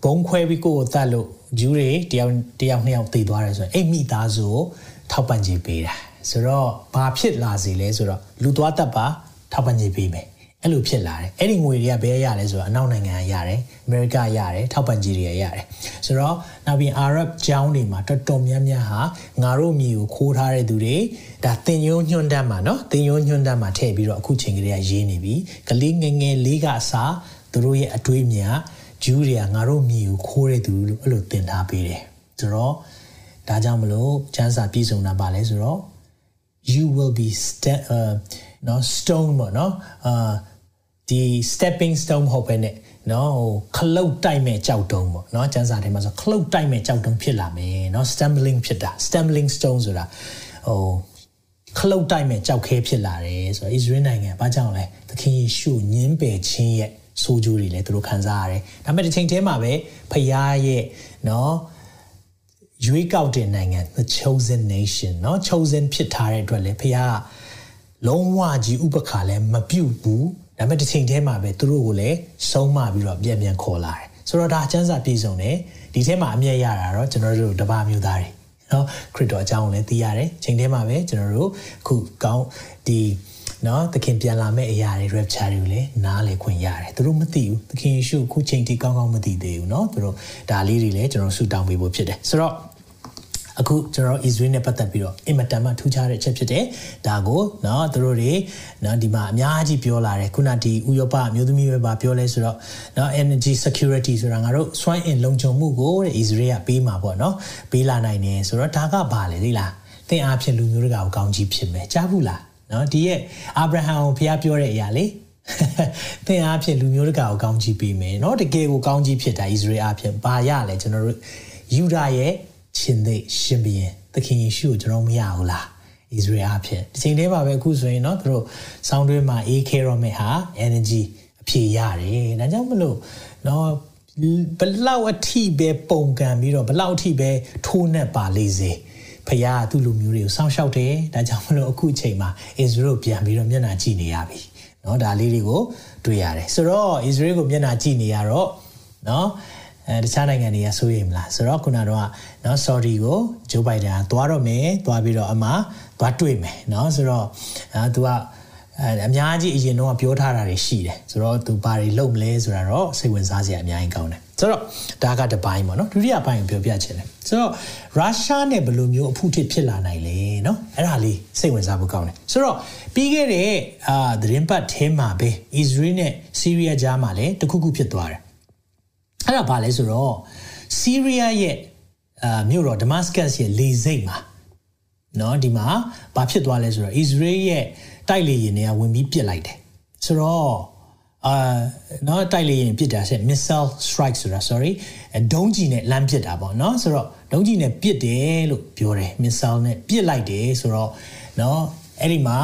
S1: ဘုံခွဲပြီးကိုကိုတတ်လို့ဂျူးတွေတယောက်တယောက်နှစ်ယောက်သေသွားတယ်ဆိုရင်အဲ့မိသားစုကိုထောက်ပံ့ကြေးပေးတာ ဆိုတော့ဘာဖြစ်လာစီလဲဆိုတော့လူသွားတတ်ပါထောက်ပံ့ကြေးပေးမယ်အဲ့လိုဖြစ်လာတယ်အဲ့ဒီငွေတွေကဘယ်ရလဲဆိုတော့အနောက်နိုင်ငံကရတယ်အမေရိကရတယ်ထောက်ပံ့ကြေးတွေရတယ်ဆိုတော့နောက်ပြီးအာရပ်ကျောင်းတွေမှာတော်တော်များများဟာငါတို့မျိုးကိုခိုးထားတဲ့သူတွေဒါတင်ယုံညွန့်တမ်းမှာเนาะတင်ယုံညွန့်တမ်းမှာထည့်ပြီးတော့အခုချိန်ကလေးကရေးနေပြီကလေးငယ်ငယ်လေးကအစားသူတို့ရဲ့အတွေးမြင်ဂျူးတွေကငါတို့မြေကိုခိုးတဲ့သူလို့အဲ့လိုတင်ထားပေးတယ်ဆိုတော့ဒါကြောင့်မလို့ကျမ်းစာပြည့်စုံတာပါလဲဆိုတော့ you will be step uh no stone ပေါ့နော်အာဒီ stepping stone ဟုတ်ပဲနဲ့နော်ဟိုခလုတ်တိုက်မဲ့ကြောက်တုံးပေါ့နော်ကျန်းစာထဲမှာဆိုခလုတ်တိုက်မဲ့ကြောက်တုံးဖြစ်လာမယ်နော် stumbling ဖြစ်တာ stumbling stone ဆိုတာဟိုခလုတ်တိုက်မဲ့ကြောက်ခဲဖြစ်လာတယ်ဆိုတော့ Israel နိုင်ငံဘာကြောင့်လဲသခင်ယေရှုညင်းပယ်ခြင်းရဲ့ဆိုးကျိုးတွေလည်းသူတို့ခံစားရတယ်ဒါပေမဲ့ဒီချိန်ထဲမှာပဲဖခင်ရဲ့နော် ရွေးကောက်တဲ့နိုင်ငံ the chosen nation เนาะ chosen ဖြစ်ထားတဲ့အတွက်လည်းဖခင်ကလုံးဝကြီးဥပခါလည်းမပြုတ်ဘူးဒါပေမဲ့ဒီချိန်ထဲမှာပဲသူတို့ကိုလည်းဆုံးမပြီးတော့ပြန်ပြန်ခေါ်လာတယ်ဆိုတော့ဒါအကျမ်းစာပြည့်စုံတယ်ဒီထဲမှာအမြဲရတာတော့ကျွန်တော်တို့တပါမျိုးသားတွေเนาะခရစ်တော်အကြောင်းကိုလည်းသိရတယ်ချိန်ထဲမှာပဲကျွန်တော်တို့အခုကောင်းဒီ နော်သခင်ပြန်လာမဲ့အရာတွေ rapture တွေကိုလည်းနားလည်ခွင့်ရတယ်သူတို့မသိဘူးသခင်ယေရှုအခုချိန်ထိကောင်းကောင်းမသိသေးဘူးเนาะသူတို့ဒါလေးတွေလည်းကျွန်တော်ဆူတောင်းပေးဖို့ဖြစ်တယ်ဆိုတော့အခုကျွန်တော် Israel နဲ့ပတ်သက်ပြီးတော့အင်မတန်မှထူးခြားတဲ့အချက်ဖြစ်တယ်ဒါကိုเนาะသူတို့တွေเนาะဒီမှာအများကြီးပြောလာတယ်ခုနဒီဥရောပအမျိုးသမီးပဲပါပြောလဲဆိုတော့เนาะ energy security ဆိုတာငါတို့စွမ်းအင်လုံခြုံမှုကိုတဲ့ Israel ကပေးမှာပေါ့เนาะပေးလာနိုင်တယ်ဆိုတော့ဒါကဘာလဲသိလားသင်အားဖြင့်လူမျိုးတွေကကောင်းကြီးဖြစ်မယ်ကြားဘူးလား နော်ဒီရဲ့အာဗြဟံကိုဖခင်ပြောတဲ့အရာလေသင်အားဖြင့်လူမျိုးတကာကိုကောင်းချီးပေးမယ်နော်တကယ်ကိုကောင်းချီးဖြစ်တာဣသရေလအားဖြင့်ဘာရလဲကျွန်တော်တို့ယူဒာရဲ့ရှင်သိရှင်ဘီရင်သခင်ယေရှုကိုကျွန်တော်မရဘူးလားဣသရေလအားဖြင့်ဒီချိန်တည်းမှာပဲအခုဆိုရင်နော်တို့စောင်းတွင်းမှာ AK ရောမဲ့ဟာ energy အဖြေရတယ်ဒါကြောင့်မလို့နော်ဘလောက်အထိပဲပုံကံပြီးတော့ဘလောက်အထိပဲထိုးနှက်ပါလေစေ ဖခင်ကသူ့လူမျိုးတွေကိုစောင့်ရှောက်တယ်ဒါကြောင့်မလို့အခုအချိန်မှာအစ္စရေးကိုပြန်ပြီးတော့မျက်နှာကြည့်နေရပြီเนาะဒါလေးတွေကိုတွေ့ရတယ်ဆိုတော့အစ္စရေးကိုမျက်နှာကြည့်နေရတော့เนาะအဲတခြားနိုင်ငံတွေကစိုးရိမ်မလားဆိုတော့ခုနကတော့เนาะ sorry ကိုဂျိုးဘိုင်ဒန်ကသွားတော့မယ်သွားပြီးတော့အမှသွားတွေ့မယ်เนาะဆိုတော့အဲ तू ကအဲအများကြီးအရင်တော့ပြောထားတာတွေရှိတယ်ဆိုတော့ तू ဘာတွေလုပ်မလဲဆိုတာတော့စိတ်ဝင်စားစရာအများကြီးကောင်းတယ် ဆိုတော့ဒါကတပိုင်းပေါ့နော်ဒုတိယပိုင်းကိုပြောပြချင်တယ်ဆိုတော့ရုရှားနဲ့ဘယ်လိုမျိုးအဖုထစ်ဖြစ်လာနိုင်လဲเนาะအဲ့ဒါလေးစိတ်ဝင်စားဖို့ကောင်းတယ်ဆိုတော့ပြီးခဲ့တဲ့အာသတင်းပတ်ထဲမှာပဲ Israel နဲ့ Syria ကြားမှာလည်းတခုခုဖြစ်သွားတယ်အဲ့ဒါဘာလဲဆိုတော့ Syria ရဲ့အာမြို့တော် Damascus ရဲ့လေဆိပ်မှာเนาะဒီမှာဘာဖြစ်သွားလဲဆိုတော့ Israel ရဲ့တိုက်လေယာဉ်တွေကဝင်ပြီးပစ်လိုက်တယ်ဆိုတော့ အာနော်တိုက်လေရင်ပြစ်တာဆက် missile strike ဆိုတာ sorry ဒုံးကျည်နဲ့လမ်းပစ်တာပေါ့နော်ဆိုတော့ဒုံးကျည်နဲ့ပစ်တယ်လို့ပြောတယ် missile နဲ့ပစ်လိုက်တယ်ဆိုတော့နော်အဲ့ဒီမှာ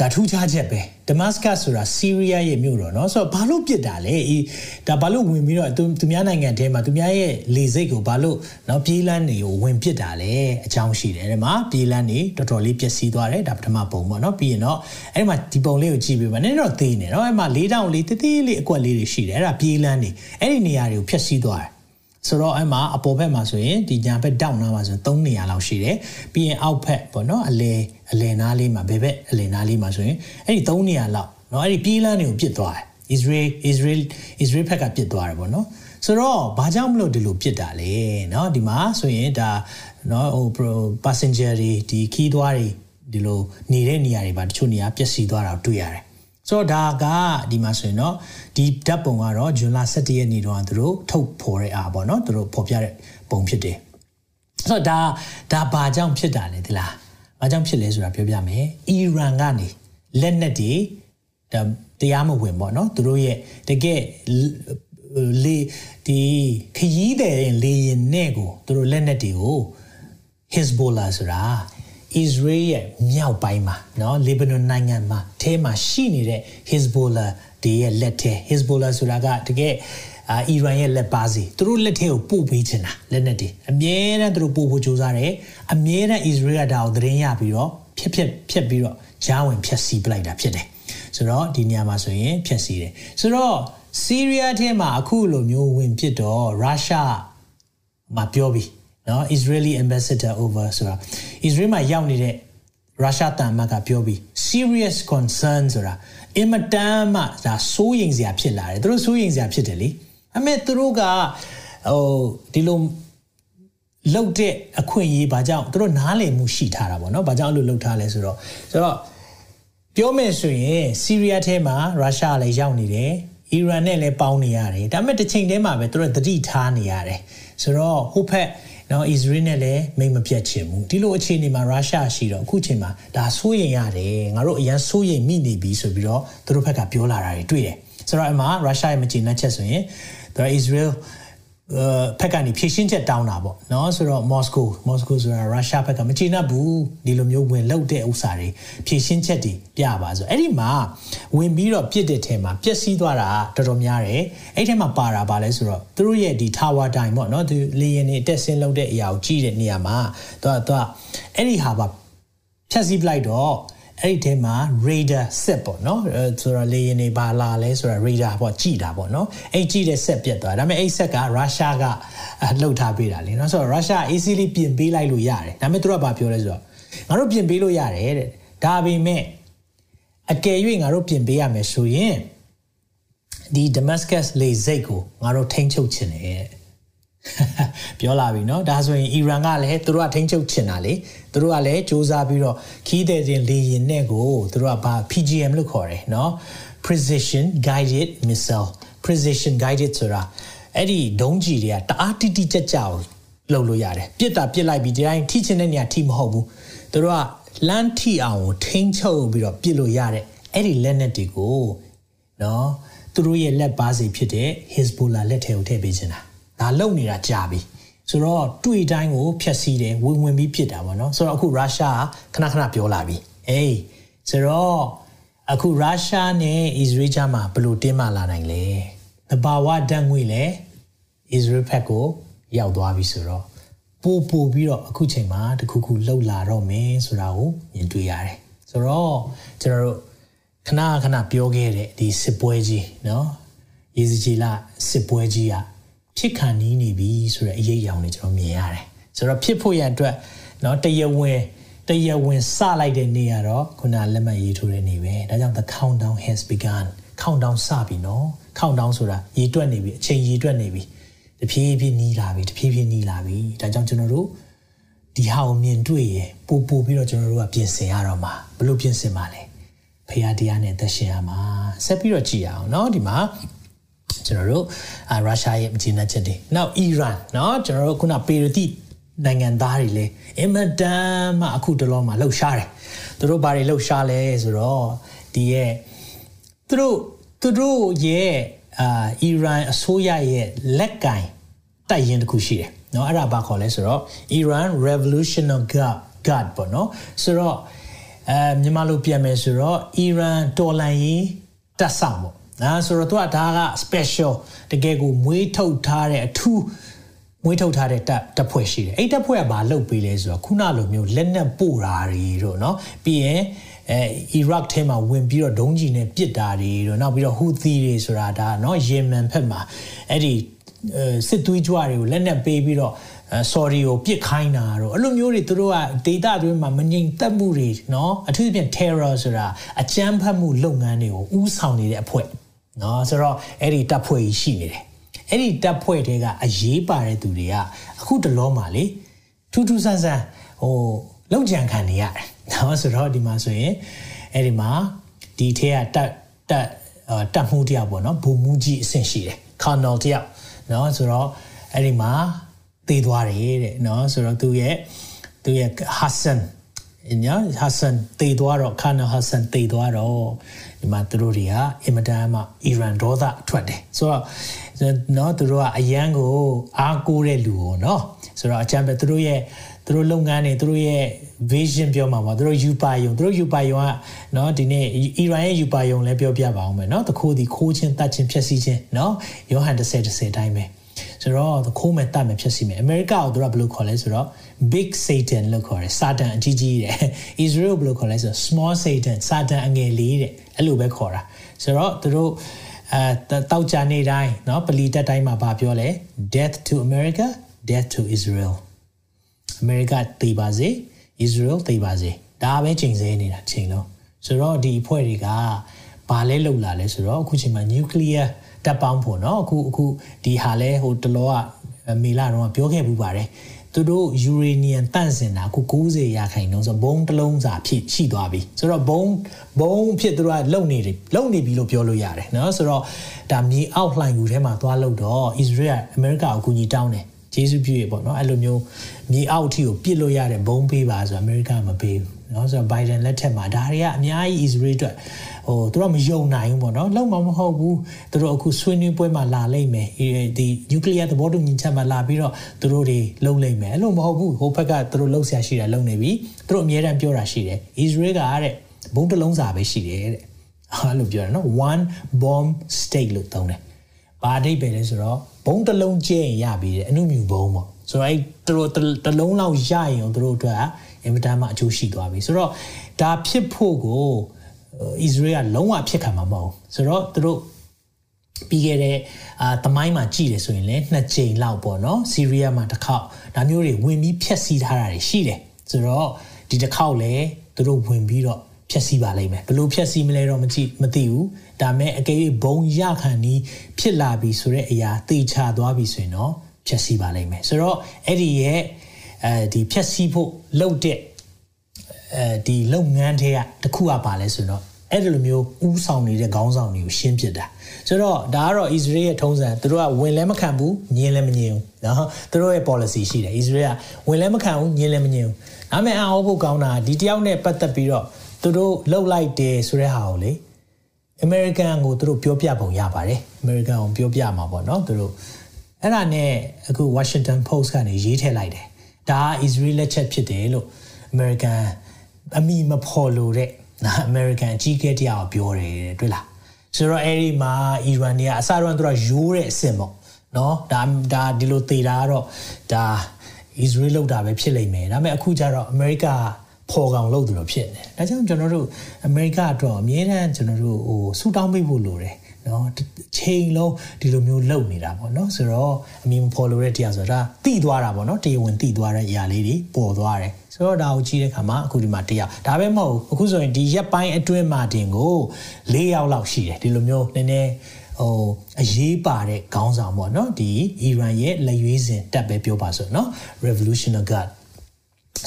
S1: ဒါထူးခြားချက်ပဲဒမတ်စကတ်ဆိုတာဆီးရီးယားရဲ့မြို့တော်เนาะဆိုတော့ဘာလို့ပြစ်တာလဲအေးဒါဘာလို့ဝင်ပြီးတော့သူသူများနိုင်ငံထဲမှာသူများရဲ့လေစိတ်ကိုဘာလို့เนาะပြေးလန်းတွေကိုဝင်ပြစ်တာလဲအကြောင်းရှိတယ်အဲ့မှာပြေးလန်းတွေတော်တော်လေးပျက်စီးသွားတယ်ဒါပထမပုံပေါ့เนาะပြီးရင်တော့အဲ့မှာဒီပုံလေးကိုကြည့်ပြီးပါနည်းတော့သေးနေเนาะအဲ့မှာ၄တောင်လေးတေးသေးလေးအကွက်လေးတွေရှိတယ်အဲ့ဒါပြေးလန်းတွေအဲ့ဒီနေရာတွေကိုဖျက်ဆီးသွားတယ်ဆိုတော့အဲ့မှာအပေါ်ဘက်မှာဆိုရင်ဒီညာဘက်တောက်နားမှာဆို3နေရာလောက်ရှိတယ်ပြီးရင်အောက်ဘက်ပေါ့နော်အလဲ အလဲနားလေးမှာဘယ်ဘက်အလဲနားလေးမှာဆိုရင်အဲ့ဒီ3နေရာလောက်နော်အဲ့ဒီပြေးလန်းတွေကိုပြစ်သွားတယ် Israel Israel Israel ဘက်ကပြစ်သွားတယ်ပေါ့နော်ဆိုတော့ဘာကြောင့်မလို့ဒီလိုပြစ်တာလဲเนาะဒီမှာဆိုရင်ဒါเนาะဟို passenger တွေဒီခီးသွားတွေဒီလိုနေတဲ့နေရာတွေပါတချို့နေရာပျက်စီးသွားတာတွေ့ရတယ်ဆိုတော့ဒါကဒီမှာဆိုရင်တော့ဒီဓာတ်ပုံကတော့ဂျွန်လ17ရက်နေ့တော့သူတို့ထုတ်ဖော်တဲ့အားပေါ့နော်သူတို့ဖော်ပြတဲ့ပုံဖြစ်တယ်ဆိုတော့ဒါဒါဘာကြောင့်ဖြစ်တာလဲဒီလား ဘာကြောင့်ဖြစ်လဲဆိုတာပြောပြမယ်အီရန်ကနေလက်နက်တွေဒါတရားမဝင်ပေါ့နော်သူတို့ရဲ့တကယ်လေဒီခရီးတဲ့လေရင်နဲ့ကိုသူတို့လက်နက်တွေကို Hezbollah ဆိုတာ Israel ရဲ့မြောက်ပိုင်းမှာเนาะ Lebanon နိုင်ငံမှာအဲမှာရှိနေတဲ့ Hezbollah တွေရဲ့လက်ထဲ Hezbollah ဆိုတာကတကယ် အာအီရန်ရဲ့လက်ပါစီသူတို့လက်ထဲကိုပို့ပေးချင်တာလက်နက်တွေအမြဲတမ်းသူတို့ပို့ဖို့ကြိုးစားတယ်အမြဲတမ်း Israel ကဒါကိုသတင်းရပြီးတော့ဖြက်ဖြက်ဖြက်ပြီးတော့ဂျားဝင်ဖြက်စီပလိုက်တာဖြစ်တယ်ဆိုတော့ဒီနေရာမှာဆိုရင်ဖြက်စီတယ်ဆိုတော့ဆီးရီးယားထဲမှာအခုလိုမျိုးဝင်ဖြစ်တော့ရုရှားမှာပြောပြီးနော် Israeli ambassador over ဆိုတာ Israel မှာရောက်နေတဲ့ရုရှားတန်မတ်ကပြောပြီး serious concern ဆိုတာအင်မတန်မှဒါစိုးရိမ်စရာဖြစ်လာတယ်သူတို့စိုးရိမ်စရာဖြစ်တယ်လေ အမေသူတို့ကဟိုဒီလိုလောက်တဲ့အခွင့်အရေးဘာကြောင့်သူတို့နားလည်မှုရှိထားတာပေါ့နော်ဘာကြောင့်အဲ့လိုလောက်ထားလဲဆိုတော့ဆိုတော့ပြောမယ်ဆိုရင်ဆီးရီးယားထဲမှာရုရှားလည်းရောက်နေတယ်အီရန်နဲ့လည်းပေါင်းနေရတယ်ဒါပေမဲ့တစ်ချိန်တည်းမှာပဲသူတို့သတိထားနေရတယ်ဆိုတော့ဟိုဖက်နော်အစ္စရေးနဲ့လည်းမိတ်မပြတ်ချင်ဘူးဒီလိုအခြေအနေမှာရုရှားရှိတော့အခုချိန်မှာဒါစိုးရိမ်ရတယ်ငါတို့အရန်စိုးရိမ်မိနေပြီဆိုပြီးတော့သူတို့ဘက်ကပြောလာတာတွေတွေ့တယ်ဆိုတော့အမှရုရှားရဲ့မကျေနပ်ချက်ဆိုရင် သူက Israel ဖက်ကနေဖြည့်ရှင်းချက်တောင်းတာပေါ့နော်ဆိုတော့မော်စကိုမော်စကိုဆိုတာရုရှားဘက်ကမကျေနပ်ဘူးဒီလိုမျိုးဝင်လောက်တဲ့ဥစ္စာတွေဖြည့်ရှင်းချက်တွေပြပါဆိုအဲ့ဒီမှာဝင်ပြီးတော့ပြစ်တဲ့ထဲမှာပျက်စီးသွားတာတော်တော်များတယ်အဲ့ထဲမှာပါတာပါလဲဆိုတော့သူတို့ရဲ့ဒီ tower time ပေါ့နော်သူလေရင်နေတက်ဆင်းလောက်တဲ့အရာကိုကြည့်တဲ့နေရာမှာသူကသူကအဲ့ဒီဟာပါဖြတ်စည်းပလိုက်တော့ အဲ့ဒီထဲမှာ radar set ပေါ့နော်ဆိုတော့လေယာဉ်တွေပါလာလဲဆိုတော့ radar ပေါ့ကြည့်တာပေါ့နော်အဲ့ကြည့်တဲ့ set ပြတ်သွားဒါပေမဲ့အဲ့ set ကရုရှားကလှုပ်ထားပေးတာလေနော်ဆိုတော့ရုရှား easily ပြင်ပေးလိုက်လို့ရတယ်ဒါပေမဲ့သူကဘာပြောလဲဆိုတော့ငါတို့ပြင်ပေးလို့ရတယ်တဲ့ဒါပေမဲ့အကယ်၍ငါတို့ပြင်ပေးရမယ်ဆိုရင်ဒီ Damascus လေစိတ်ကိုငါတို့ထိန်းချုပ်ခြင်းတယ် ပြောလာပြီเนาะဒါဆိုရင်အီရန်ကလည်းသူတို့ကထိန်းချုပ်ချင်တာလေသူတို့ကလည်းစ조사ပြီးတော့ခီးတဲ့တင်လေရင်နဲ့ကိုသူတို့ကဘာ PGM လို့ခေါ်တယ်เนาะ precision guided missile precision guided ဆိုတာအဲ့ဒီဒုံးကြီးတွေကတအားတိတိကျကျကိုလှုပ်လို့ရတယ်ပြစ်တာပြစ်လိုက်ပြီးဒီတိုင်းထိချင်တဲ့နေရာထိမဟုတ်ဘူးသူတို့ကလမ်းထိအောင်ကိုထိန်းချုပ်ပြီးတော့ပြစ်လို့ရတဲ့အဲ့ဒီလက်နက်တွေကိုเนาะသူတို့ရဲ့လက်ပါစီဖြစ်တဲ့ Hezbollah လက်ထဲကိုထည့်ပေးချင်တာ ဒါလုံနေတာကြာပြီဆိုတော့တွေ့တိုင်းကိုဖျက်ဆီးတယ်ဝင်ဝင်ပြီးဖြစ်တာပေါ့နော်ဆိုတော့အခုရုရှားခဏခဏပြောလာပြီအေးဆိုတော့အခုရုရှားနဲ့အစ္စရေးကြားမှာဘယ်လိုတင်းမာလာနိုင်လဲတဘာဝဓာတ်ငွေလည်းအစ္စရေးဘက်ကိုရောက်သွားပြီဆိုတော့ပို့ပို့ပြီးတော့အခုချိန်မှာတခုခုလှုပ်လာတော့မယ်ဆိုတာကိုမြင်တွေ့ရတယ်ဆိုတော့ကျွန်တော်တို့ခဏခဏပြောခဲ့တဲ့ဒီစစ်ပွဲကြီးเนาะရေစကြီးလာစစ်ပွဲကြီးอ่ะ ဖြစ်ခံနေနေပြီဆိုတဲ့အရေးအယောင်တွေကျွန်တော်မြင်ရတယ်ဆိုတော့ဖြစ်ဖို့ရအတွက်เนาะတရဝင်းတရဝင်စလိုက်တဲ့နေ့ကတော့ခုနလက်မှတ်ရေးထိုးတဲ့နေ့ပဲဒါကြောင့် the countdown has begun countdown စပြီเนาะ countdown ဆိုတာရေးတွက်နေပြီအချိန်ရေးတွက်နေပြီတဖြည်းဖြည်းနီးလာပြီတဖြည်းဖြည်းနီးလာပြီဒါကြောင့်ကျွန်တော်တို့ဒီဟာကိုမြင်တွေ့ရင်ပို့ပို့ပြီးတော့ကျွန်တော်တို့ကပြင်ဆင်ရတော့မှာဘလို့ပြင်ဆင်မှာလဲဖရာတရားနဲ့သက်ရှင်ရမှာဆက်ပြီးတော့ကြည့်ရအောင်เนาะဒီမှာ ကျွန်တော်တို့အာရုရှားရဲ့မကျေနပ်ချက်တွေနောက်အီရန်เนาะကျွန်တော်တို့ခုနပေရတိနိုင်ငံသားတွေလည်းအင်မတန်မှအခုတလောမှာလှုပ်ရှားတယ်သူတို့ဘာတွေလှုပ်ရှားလဲဆိုတော့ဒီရဲ့သူတို့သူတို့ရဲ့အာအီရန်အစိုးရရဲ့လက်ကင်တိုက်ရင်တစ်ခုရှိတယ်เนาะအဲ့ဒါဘာခေါ်လဲဆိုတော့ Iran Revolutionary Guard Guard ပေါ့เนาะဆိုတော့အဲမြန်မာလိုပြန်မယ်ဆိုတော့ Iran တော်လှန်ရေးတပ်ဆောင်ပေါ့ အဲဆိုတော့သူကဒါက special တကယ်ကိုမွေးထုတ်ထားတဲ့အထူးမွေးထုတ်ထားတဲ့တပ်တပ်ဖွဲ့ရှိတယ်အဲ့တပ်ဖွဲ့ကဘာလုပ်ပေးလဲဆိုတော့ခုနလိုမျိုးလက်နက်ပို့တာတွေတို့เนาะပြီးရင်အဲအီရတ်ထဲမှာဝင်ပြီးတော့ဒုံးကျည်နဲ့ပစ်တာတွေတို့နောက်ပြီးတော့ဟူသီတွေဆိုတာဒါเนาะယီမန်ဘက်မှာအဲ့ဒီစစ်သွေးကြွတွေကိုလက်နက်ပေးပြီးတော့ sorry ကိုပြစ်ခိုင်းတာတော့အဲ့လိုမျိုးတွေသူတို့ကဒေတာတွင်းမှာမငြိမ်သက်မှုတွေเนาะအထူးသဖြင့် terror ဆိုတာအကြမ်းဖက်မှုလုပ်ငန်းတွေကိုဥဆောင်နေတဲ့အဖွဲ့ နော်ဆိုတော့အဲ့ဒီတပ်ဖွဲ့ကြီးရှိနေတယ်အဲ့ဒီတပ်ဖွဲ့တွေကအရေးပါတဲ့သူတွေကအခုတလောမှာလေထူးထူးဆန်းဆန်းဟိုလောက်ကြံခံနေရတယ်နော်ဆိုတော့ဒီမှာဆိုရင်အဲ့ဒီမှာဒီထဲကတက်တက်တက်မှုတရားပေါ့နော်ဘုံမှုကြီးအဆင့်ရှိတယ်ကာနော်တရားနော်ဆိုတော့အဲ့ဒီမှာသေသွားတယ်တဲ့နော်ဆိုတော့သူရဲ့သူရဲ့ဟာဆန်ညာဟာဆန်သေသွားတော့ခါနဟာဆန်သေသွားတော့ ဒီမှာသူတို့တွေကအင်မတန်မှအီရန်ဒေါသထွက်တယ်ဆိုတော့เนาะသူတို့ကအရန်ကိုအားကိုးတဲ့လူကိုเนาะဆိုတော့အချမ်းပဲသူတို့ရဲ့ သူတို့လုပ်ငန်းတွေသူတို့ရဲ့ vision ပြောမှာပါသူတို့ယူပါယုံသူတို့ယူပါယုံကเนาะဒီနေ့အီရန်ရဲ့ယူပါယုံလည်းပြောပြပါအောင်မယ်เนาะတခိုးဒီခိုးချင်းတတ်ချင်းဖြည့်ဆည်းချင်းเนาะယောဟန်30 30အတိုင်းပဲဆိုတော့တခိုးမဲ့တတ်မဲ့ဖြည့်ဆည်းမယ်အမေရိကကိုသူကဘယ်လိုခေါ်လဲဆိုတော့ big satan လို့ခေါ်တယ်စာတန်အကြီးကြီးတဲ့ Israel ဘယ်လိုခေါ်လဲဆိုတော့ small satan စာတန်အငယ်လေးတဲ့အဲ့လိုပဲခေါ်တာဆိုတော့သူတို့အဲတောက်ကြနေတိုင်းเนาะပလီတက်တိုင်းမှာဗာပြောလဲ death to america death to israel အမေရိကတည်ပါစေ israel တည်ပါစေဒါပဲချိန်ဆနေတာချိန်လုံးဆိုတော့ဒီအဖွဲ့တွေကဘာလဲလောက်လာလဲဆိုတော့အခုချိန်မှာ nuclear တပ်ပေါင်းဖို့เนาะအခုအခုဒီဟာလဲဟိုတလောကမေလာတော့ပြောခဲ့ဘူးပါတယ် သူတို့ယူရေနီယံတန့်စင်တာကို90ရာခိုင်နှုန်းဆိုဘုံတစ်လုံးစာဖြစ်ရှိသွားပြီဆိုတော့ဘုံဘုံဖြစ်သူတို့ကလုံနေတယ်လုံနေပြီလို့ပြောလို့ရတယ်နော်ဆိုတော့ဒါမြေအောက်လှိုင်ကူထဲမှာသွားလို့တော့အစ္စရေးကအမေရိကအကူအညီတောင်းတယ်ဂျေစုပြည့်ရေပေါ့နော်အဲ့လိုမျိုးမြေအောက်အထိကိုပြစ်လို့ရတဲ့ဘုံပေးပါဆိုတော့အမေရိကမပေးဘူးနော်ဆိုတော့ဘိုင်ဒန်လက်ထက်မှာဒါတွေကအများကြီးအစ္စရေးအတွက် ဟိုသူတို့မယုံနိုင်ဘူးပေါ့နော်လုံးမမဟုတ်ဘူးသူတို့အခုဆွေးနွေးပွဲမှာလာလိမ့်မယ်ဒီ nuclear သဘောတူညီချက်မှာလာပြီးတော့သူတို့တွေလုံလိမ့်မယ်အဲ့လိုမဟုတ်ဘူးဟိုဘက်ကသူတို့လှုပ်ရှားရှိတာလုံနေပြီသူတို့အများတန်းပြောတာရှိတယ် Israel ကတဲ့ဘုံတစ်လုံးစာပဲရှိတယ်တဲ့အဲ့လိုပြောတယ်နော် one bomb state လို့သုံးတယ်ဘာအဓိပ္ပာယ်လဲဆိုတော့ဘုံတစ်လုံးကျဲရင်ရပြီတဲ့အနုမြူဘုံပေါ့ဆိုတော့အဲ့သူတို့တစ်လုံးလောက်ရရင်သူတို့အတွက်အင်မတန်မှအကျိုးရှိသွားပြီဆိုတော့ဒါဖြစ်ဖို့ကို ဣသရေလလုံးဝဖြစ်ခံမှာမဟုတ်ဆိုတော့သူတို့ပြီးခဲ့တဲ့အာတမိုင်းမှာကြည်တယ်ဆိုရင်လည်းနှစ်ကြိမ်လောက်ပေါ့နော်ဆီးရီးယားမှာတစ်ခေါက်ဒါမျိုးတွေဝင်ပြီးဖျက်ဆီးထားတာတွေရှိတယ်ဆိုတော့ဒီတစ်ခေါက်လည်းသူတို့ဝင်ပြီးတော့ဖျက်ဆီးပါလိမ့်မယ်ဘလို့ဖျက်ဆီးမလဲတော့မကြည့်မသိဘူးဒါမဲ့အကယ်၍ဘုံရခံနီးဖြစ်လာပြီဆိုတဲ့အရာသိချသွားပြီဆိုရင်တော့ဖျက်ဆီးပါလိမ့်မယ်ဆိုတော့အဲ့ဒီရဲ့အဲဒီဖျက်ဆီးဖို့လှုပ်တဲ့ အဲဒီလုပ်ငန်းတွေကတခုကပါလဲဆိုတော့အဲ့ဒီလိုမျိုးဥဆောင်နေတဲ့ခေါင်းဆောင်တွေကိုရှင်းပြတာဆိုတော့ဒါကတော့ Israel ရဲ့ထုံးစံသူတို့ကဝင်လဲမခံဘူးညင်လဲမညင်ဘူးနော်သူတို့ရဲ့ policy ရှိတယ် Israel ကဝင်လဲမခံဘူးညင်လဲမညင်ဘူးဒါပေမဲ့အအောင်ဖို့ကောင်းတာဒီတယောက်နဲ့ပတ်သက်ပြီးတော့သူတို့လှုပ်လိုက်တယ်ဆိုတဲ့ဟာကိုလေ American ကိုသူတို့ပြောပြပုံရပါတယ် American ကိုပြောပြမှာပေါ့နော်သူတို့အဲ့ဒါနဲ့အခု Washington Post ကနေရေးထည့်လိုက်တယ်ဒါက Israel လက်ချက်ဖြစ်တယ်လို့ American အမိမဖော်လို့တဲ့ American အကြီးကဲတရားကိုပြောတယ်တွေ့လားဆိုတော့အဲ့ဒီမှာအီရန်တွေကအစတော့သူကရိုးတဲ့အဆင့်ပေါ့နော်ဒါဒါဒီလိုသေးတာကတော့ဒါ Israel လောက်တာပဲဖြစ်လိမ့်မယ်ဒါပေမဲ့အခုကျတော့ America ဖော်ကောင်လုပ်တယ်လို့ဖြစ်နေဒါကြောင့်ကျွန်တော်တို့ America အတွက်အမြဲတမ်းကျွန်တော်တို့ဟိုဆူတောင်းပေးဖို့လိုတယ် နော်ချိန်လုံးဒီလိုမျိုးလုပ်နေတာပေါ့နော်ဆိုတော့အမီမဖော်လို့တဲ့တရားဆိုတာတိသွားတာပေါ့နော်တရားဝင်တိသွားတဲ့အရာလေးတွေပေါ်သွားတယ်ဆိုတော့ဒါကိုကြည့်တဲ့အခါမှာအခုဒီမှာတရားဒါပဲမဟုတ်အခုဆိုရင်ဒီရက်ပိုင်းအတွင်းမှာတင်ကို၄ယောက်လောက်ရှိတယ်ဒီလိုမျိုးနည်းနည်းဟိုအရေးပါတဲ့ခေါင်းဆောင်ပေါ့နော်ဒီအီရန်ရဲ့လက်ရွေးစင်တက်ပဲပြောပါဆိုနော် Revolutionary Guard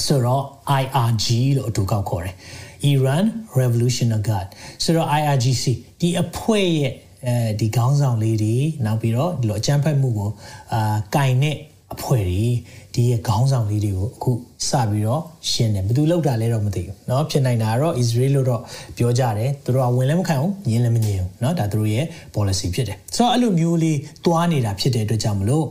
S1: ဆိုတော့ IRG လို့အတူကောက်ခေါ်တယ် Iran Revolutionary Guard ဆိုတော့ IRGC ဒီအဖွဲ့ရဲ့ အဲဒီခေါင်းဆောင်လေးတွေနောက်ပြီးတော့ဒီလိုအကြမ်းဖက်မှုကိုအာကင်တဲ့အဖွဲ့တွေဒီရဲ့ခေါင်းဆောင်လေးတွေကိုအခုစပြီးတော့ရှင်းတယ်ဘယ်သူလောက်တာလဲတော့မသိဘူးเนาะဖြစ်နိုင်တာကတော့ Israel လို့တော့ပြောကြတယ်သူတို့ကဝင်လည်းမခံဘူးညင်းလည်းမညင်းဘူးเนาะဒါသူတို့ရဲ့ policy ဖြစ်တယ်ဆိုတော့အဲ့လိုမျိုးလေးတွားနေတာဖြစ်တဲ့အတွက်ကြောင့်မလို့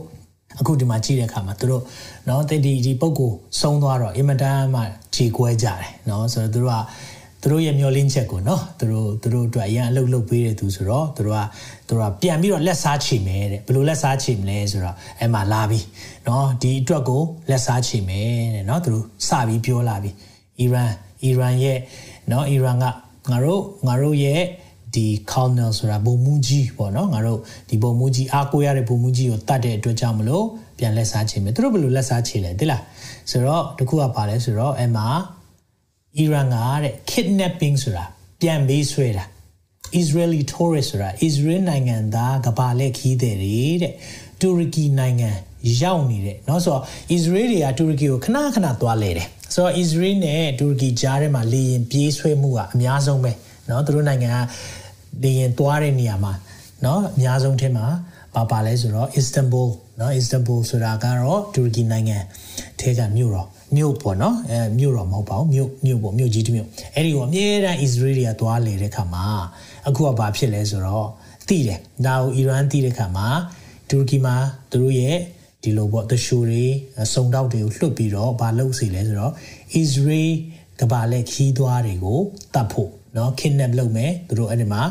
S1: အခုဒီမှာကြည့်တဲ့အခါမှာသူတို့เนาะဒီဒီပုံကိုဆုံးသွားတော့အင်မတန်မှခြေကွဲကြတယ်เนาะဆိုတော့သူတို့ကသူ တို့ရဲ့မျောလင်းချက်ကိုနော်သူတို့သူတို့အတွက်အရင်အလုပ်လုပ်ပေးတဲ့သူဆိုတော့သူတို့ကသူတို့ကပြန်ပြီးတော့လက်စားချေမယ်တဲ့ဘယ်လိုလက်စားချေမလဲဆိုတော့အဲ့မှာလာပြီးနော်ဒီအတွက်ကိုလက်စားချေမယ်တဲ့နော်သူတို့စပြီးပြောလာပြီးအီရန်အီရန်ရဲ့နော်အီရန်ကငါတို့ငါတို့ရဲ့ဒီ colonel ဆိုတာဘုံမူကြီးပေါ့နော်ငါတို့ဒီဘုံမူကြီးအားကိုရတဲ့ဘုံမူကြီးကိုတတ်တဲ့အတွက်ကြောင့်မလို့ပြန်လက်စားချေမယ်သူတို့ဘယ်လိုလက်စားချေလဲသိလားဆိုတော့တခုကပါလဲဆိုတော့အဲ့မှာ အီရန်ကတဲ့ kidnapping ဆိုတာပြန်ပေးဆွဲတာ Israeli tourist ဆိုတာ Israel နိုင်ငံသားကဘာလက်ခီးတဲ့တဲ့တူရကီနိုင်ငံရောက်နေတဲ့เนาะဆိုတော့ Israel တွေကတူရကီကိုခဏခဏသွားလဲတယ်ဆိုတော့ Israel နဲ့တူရကီကြားထဲမှာလေရင်ပြေးဆွဲမှုကအများဆုံးပဲเนาะသူတို့နိုင်ငံကလေရင်သွားတဲ့နေရာမှာเนาะအများဆုံးထဲမှာပါပါလဲဆိုတော့ Istanbul เนาะ Istanbul ဆိုတာကတော့တူရကီနိုင်ငံထဲကမြို့တော် မြို့ပေါ့နော်အဲမြို့တော့မဟုတ်ပါဘူးမြို့မြို့ပေါ့မြို့ကြီးတစ်မြို့အဲ့ဒီကိုအမြဲတမ်း Israel တွေကသွားလေတဲ့ခါမှာအခုကဘာဖြစ်လဲဆိုတော့သိတယ်ဒါကိုအီရန်သိတဲ့ခါမှာတူရကီမှာသူတို့ရဲ့ဒီ ဒီလိုပေါ့တရှိုတွေစုံတောက်တွေကိုလွှတ်ပြီးတော့ဘာလုပ်စီလဲဆိုတော့ Israel ကဘာလက်ခီးသွားတွေကိုတတ်ဖို့เนาะ kidnap လုပ်မယ်သူတို့အဲ့ဒီမှာ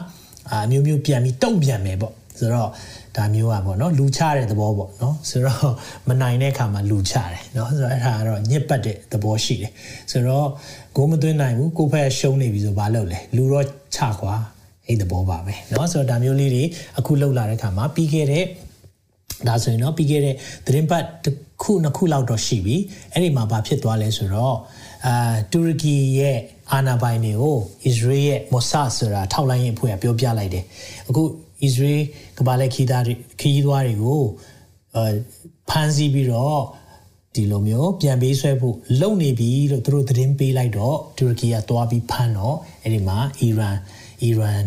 S1: အမျိုးမျိုးပြန်ပြီးတုံ့ပြန်မယ်ပေါ့ ဆိုတော့ဒါမျိုးอ่ะပေါ့เนาะလူချတဲ့သဘောပေါ့เนาะဆိုတော့မနိုင်တဲ့အခါမှာလူချတယ်เนาะဆိုတော့အဲ့ဒါကတော့ညစ်ပတ်တဲ့သဘောရှိတယ်ဆိုတော့ဂိုးမသွင်းနိုင်ဘူးကိုယ့်ဖက်ရှုံးနေပြီဆိုဘာလုပ်လဲလူတော့ချခွာအဲ့သဘောပါပဲเนาะဆိုတော့ဒါမျိုးလေးတွေအခုလှုပ်လာတဲ့အခါမှာပြီးခဲ့တဲ့ဒါဆိုရင်တော့ပြီးခဲ့တဲ့သတင်းပတ်တစ်ခုနှစ်ခုလောက်တော့ရှိပြီအဲ့ဒီမှာဘာဖြစ်သွားလဲဆိုတော့အာတူရကီရဲ့အာဏာပိုင်တွေကိုအစ္စရေးရဲ့မော်ဆာဆိုတာထောက်လိုင်းရေးအဖွဲ့ကပြောပြလိုက်တယ်အခု အစ္စရေးကဘာလက်ခီးသားတွေခီးသွားတွေကိုအာဖမ်းဆီးပြီးတော့ဒီလိုမျိုးပြန်ပေးဆွဲဖို့လုပ်နေပြီလို့သူတို့သတင်းပေးလိုက်တော့တူရကီကသွားပြီးဖမ်းတော့အဲ့ဒီမှာအီရန်အီရန်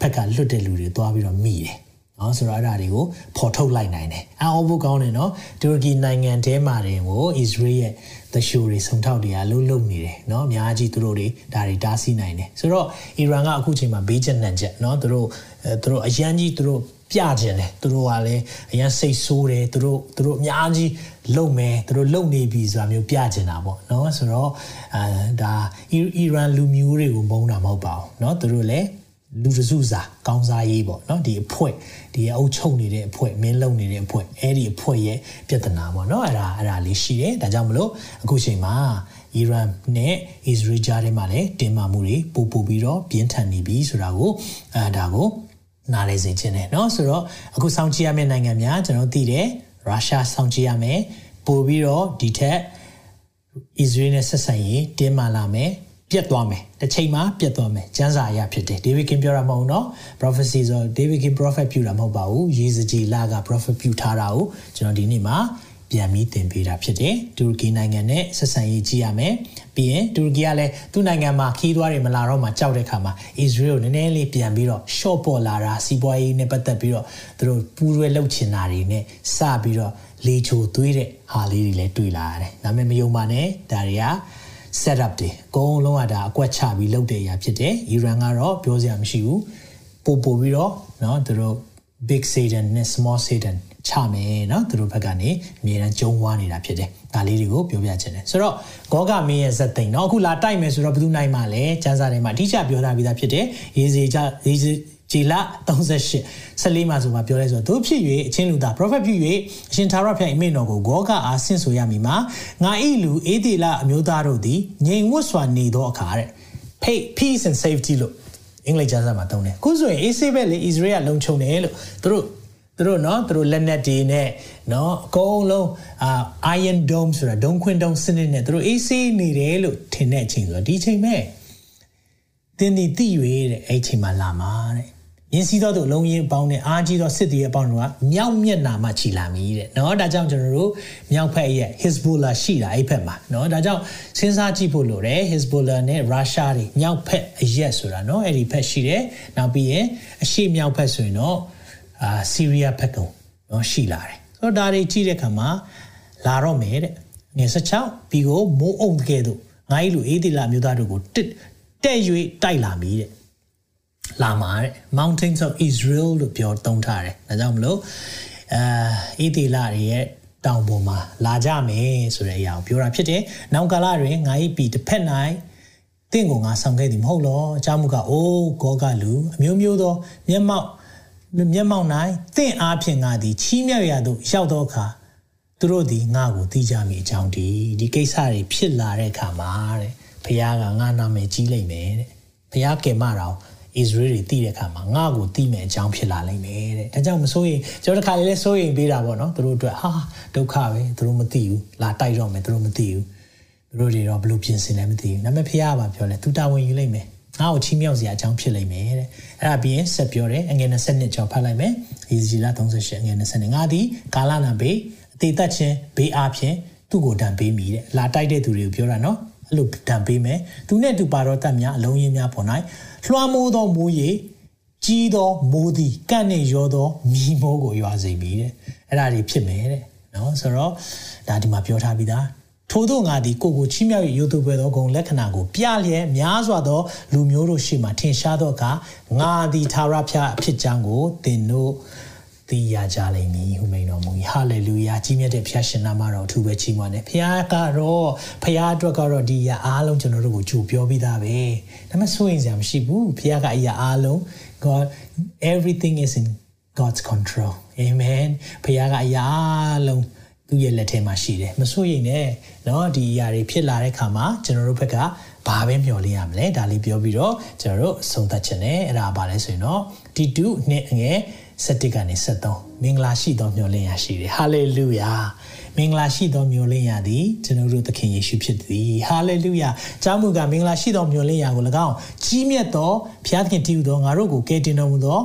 S1: ဘက်ကလွတ်တဲ့လူတွေသွားပြီးတော့မိတယ်နော်ဆိုတော့အဲ့ဒါတွေကိုဖော်ထုတ်လိုက်နိုင်တယ်အအောဖို့ကောင်းတယ်နော်တူရကီနိုင်ငံထဲမှာတင်ကိုအစ္စရေးရဲ့သရှိုးတွေဆုံထောက်တွေကလှုပ်လှုပ်နေတယ်နော်အများကြီးသူတို့တွေဒါတွေတားဆီးနိုင်တယ်ဆိုတော့အီရန်ကအခုချိန်မှာဘေးချက်နှံချက်နော်သူတို့ သူတို့အရန်ကြီးသူတို့ပြကျင်တယ်သူတို့ကလည်းအရန်စိတ်ဆိုးတယ်သူတို့သူတို့အများကြီးလုံမယ်သူတို့လုံနေပြီဆိုတာမျိုးပြကျင်တာပေါ့နော်ဆိုတော့အာဒါအီရန်လူမျိုးတွေကိုမုန်းတာမဟုတ်ပါဘူးနော်သူတို့လည်းလူတစုစာကောင်းစားရေးပေါ့နော်ဒီအဖွဲ့ဒီအုပ်ချုပ်နေတဲ့အဖွဲ့မင်းလုံနေတဲ့အဖွဲ့အဲ့ဒီအဖွဲ့ရဲ့ပြဿနာပေါ့နော်အဲ့ဒါအဲ့ဒါလေးရှိတယ်ဒါကြောင့်မလို့အခုချိန်မှာအီရန်နဲ့အစ္စရေးကြားထဲမှာလည်းတင်မာမှုတွေပို့ပို့ပြီးတော့ပြင်းထန်နေပြီဆိုတာကိုအဲဒါကို နားလည်စေချင်တယ်เนาะဆိုတော့အခုစောင့်ကြည့်ရမယ့်နိုင်ငံများကျွန်တော်သိတယ်ရုရှားစောင့်ကြည့်ရမယ်ပို့ပြီးတော့ဒီထက်အစ္စရေးနဲ့ဆက်ဆံရေးတင်းမာလာမယ်ပြတ်သွားမယ်တစ်ချိန်မှာပြတ်သွားမယ်ကျမ်းစာအရဖြစ်တယ်ဒေးဗစ်ကင်ပြောတာမဟုတ်နော် prophecy ဆိုဒေးဗစ်ကင် prophet ပြုတာမဟုတ်ပါဘူးယေဇကြီးလာက prophet ပြုထားတာကိုကျွန်တော်ဒီနေ့မှာ ပြန်ပြီးသင်ပေးတာဖြစ်တယ်တူရကီနိုင်ငံနဲ့ဆက်ဆံရေးကြည့်ရမယ်ပြီးရင်တူရကီကလည်းသူ့နိုင်ငံမှာခီးသွားတွေမလာတော့မှကြောက်တဲ့ခါမှာ Israel ကိုနည်းနည်းလေးပြန်ပြီးတော့ short ပေါ်လာတာစီးပွားရေးနဲ့ပတ်သက်ပြီးတော့သူတို့ပူးရွဲလှုပ်ချင်တာတွေနဲ့စပြီးတော့လေချိုသွေးတဲ့ဟာလေးတွေလည်းတွေ့လာရတယ်ဒါပေမဲ့မယုံပါနဲ့ဒါတွေက set up တွေအကုန်လုံးကဒါအကွက်ချပြီးလုပ်တဲ့အရာဖြစ်တယ်။ Iran ကတော့ပြောစရာမရှိဘူး။ပို့ပို့ပြီးတော့เนาะသူတို့ big Satan နဲ့ small Satan ချမယ်เนาะသူတို့ဘက်ကနေအမြဲတမ်းကျုံးဝါနေတာဖြစ်တယ်။ဒါလေးတွေကိုပြောပြချင်တယ်။ဆိုတော့ဂောဂမင်းရဲ့ဇက်သိန်းเนาะအခုလာတိုက်မယ်ဆိုတော့ဘယ်သူနိုင်မှလဲ။ကျန်းစာထဲမှာအတိအကျပြောထားပြီးသားဖြစ်တယ်။ရေးစီကြရေးစီဂျီလာ38 14မှာဆိုမှာပြောလဲဆိုတော့သူဖြစ်၍အချင်းလူသား prophet ဖြစ်၍အရှင်သာရဖျားအမိန့်တော်ကိုဂောကအားဆင့်ဆိုရမည်မှာငါဤလူအေဒီလာအမျိုးသားတို့သည်ငြိမ်ဝတ်စွာနေသောအခါတဲ့ peace and safety လို့အင်္ဂလိပ်ကျမ်းစာမှာသုံးတယ်ခုဆိုရင် AC ပဲလေ Israel လုံခြုံတယ်လို့သူတို့ သူတို့เนาะသူတို့လက်နက်တွေနဲ့เนาะအကုန်လုံးအာ iron dome ဆိုတာဒုံခွင်းဒုံစနစ်နဲ့သူတို့ AC နေတယ်လို့ထင်တဲ့အချိန်ဆိုတော့ဒီအချိန်ပဲတင်းဒီတိရွေးတဲ့အဲ့ချိန်မှာလာမှာတဲ့မြင်းစည်းသောသူအလုံးရင်းပေါင်းတဲ့အားကြီးသောစစ်သည်ရဲ့ပေါင်းတို့ကမြောက်မျက်နာမှခြီလာမည်တဲ့เนาะဒါကြောင့်ကျွန်တော်တို့မြောက်ဖက်ရဲ့ Hezbollah ရှိတာအဲ့ဖက်မှာเนาะဒါကြောင့်စဉ်းစားကြည့်ဖို့လိုတယ် Hezbollah နဲ့ Russia တွေမြောက်ဖက်အရက်ဆိုတာเนาะအဲ့ဒီဖက်ရှိတယ်နောက်ပြီးရင်အရှေ့မြောက်ဖက်ဆိုရင်တော့ အာဆီးရီးယားဖက်ကောင်เนาะရှိလာတယ်ဆိုတော့ဒါတွေကြည့်တဲ့အခါမှာလာတော့မယ်တဲ့ငယ်16ပြီးကိုမိုးအုံကဲ့သို့ငါးဤလူအေးဒီလာမျိုးသားတို့ကိုတက်တဲ့၍တိုက်လာမည်တဲ့လာမှာတဲ့ Mountains of Israel လို့ပြောသုံးထားတယ်။ဒါကြောင့်မလို့အာအေဒီလာရဲ့တောင်ပေါ်မှာလာကြမယ်ဆိုတဲ့အရာကိုပြောတာဖြစ်တယ်။နောက်ကာလတွင်ငါ၏ပြည်တစ်ဖက်၌တင့်ကိုငါဆောင်ခဲ့သည်မဟုတ်လော။အကြောင်းမူကအိုးဂောကလူအမျိုးမျိုးသောမျက်မှောက် မျက်မှောက်၌တင့်အားဖြင့်ငါသည်ချီးမြှောက်ရသို့ရောက်သောအခါသူတို့သည်ငါ့ကိုသိကြမိအကြောင်းဒီဒီကိစ္စတွေဖြစ်လာတဲ့အခါမှာတဲ့ဘုရားကငါနာမည်ကြီးလိုက်မယ်တဲ့ဘုရားကယ်မတော်ဣသရေလတွေသိတဲ့အခါမှာငါ့ကိုသိမယ်အကြောင်းဖြစ်လာလိမ့်မယ်တဲ့ဒါကြောင့်မစိုးရင်ကျွန်တော်တခါလေးလဲစိုးရင်ပေးတာပေါ့နော်သူတို့အတွက်ဟာဒုက္ခပဲသူတို့မသိဘူးလာတိုက်တော့မယ်သူတို့မသိဘူးသူတို့တွေတော့ဘလို့ပြင်ဆင်လဲမသိဘူးဒါပေမဲ့ဖះကပြောလဲသူတာဝန်ယူလိုက်မယ် ငါ့ကိုချီးမြှောက်စရာအကြောင်းဖြစ်လိမ့်မယ်တဲ့အဲ့ဒါပြီးရင်ဆက်ပြောတယ်အငယ်20ကျော်ဖတ်လိုက်မယ်ယေဇီလာ38အငယ်20ငါသည်ကာလနာဘေးအသေးသက်ခြင်းဘေးအားဖြင့်သူ့ကိုတံပေးမိတဲ့လာတိုက်တဲ့သူတွေကိုပြောတာနော်အဲ့လိုတံပေးမယ်သူနဲ့တူပါတော့တတ်များအလုံးရင်းများပေါ်၌လွှမ်းမိုးသောမိုးရေကြီးသောမိုးသည်ကန့်နဲ့ရောသောမီးမိုးကိုရွာစေပြီတဲ့အဲ့ဒါတွေဖြစ်မယ်တဲ့နော်ဆိုတော့ဒါဒီမှာပြောထားပြီးသား ထို့သောငါသည်ကိုကိုချီးမြှောက်၍ရိုးသူပွဲသောဂုံလက္ခဏာကိုပြလျက်များစွာသော လူမျိုးတို့ရှေ့မှထင်ရှားသောအခါငါသည်သာရဖျားအဖြစ်ကြောင်းကိုသင်တို့သိရကြလိမ့်မည်ဟုမိန်တော်မူ၏ဟာလေလုယာကြီးမြတ်တဲ့ဖခင်ရှင်နာမတော်အထူးပဲချီးမွမ်းတယ်ဖခင်ကတော့ဖခင်အတွက်ကတော့ဒီရအားလုံးကျွန်တော်တို့ကိုကြိုပြောပြီးသားပဲဒါပေမဲ့စိုးရင်စရာမရှိဘူးဖခင်ကအရာအားလုံး God everything is in God's control amen ဖခင်ကအရာအားလုံး သူ့ရဲ့လက်ထဲမှာရှိတယ်မစိုးရိမ်နဲ့เนาะဒီအရာတွေဖြစ်လာတဲ့ခါမှာကျွန်တော်တို့ဘက်ကဘာပဲမျှော်လင့်ရမလဲဒါလေးပြောပြီးတော့ကျွန်တော်တို့ဆုံးသက်ခြင်းနဲ့အဲ့ဒါပါလဲဆိုရင်တော့ဒီ2နှစ်ငယ်7ကနေ73မင်္ဂလာရှိသောမျှော်လင့်ရရှိတယ်ဟာလေလုယာ မင်္ဂလာရှိသောမျှော်လင့်ရသည်ကျွန်တော်တို့သခင်ယေရှုဖြစ်သည်ဟာလေလုယာကြောင်းမူကမင်္ဂလာရှိသောမျှော်လင့်ရကို၎င်းကြီးမြတ်သောဘုရားသခင်တည်ဟူသောငါတို့ကိုကယ်တင်တော်မူသော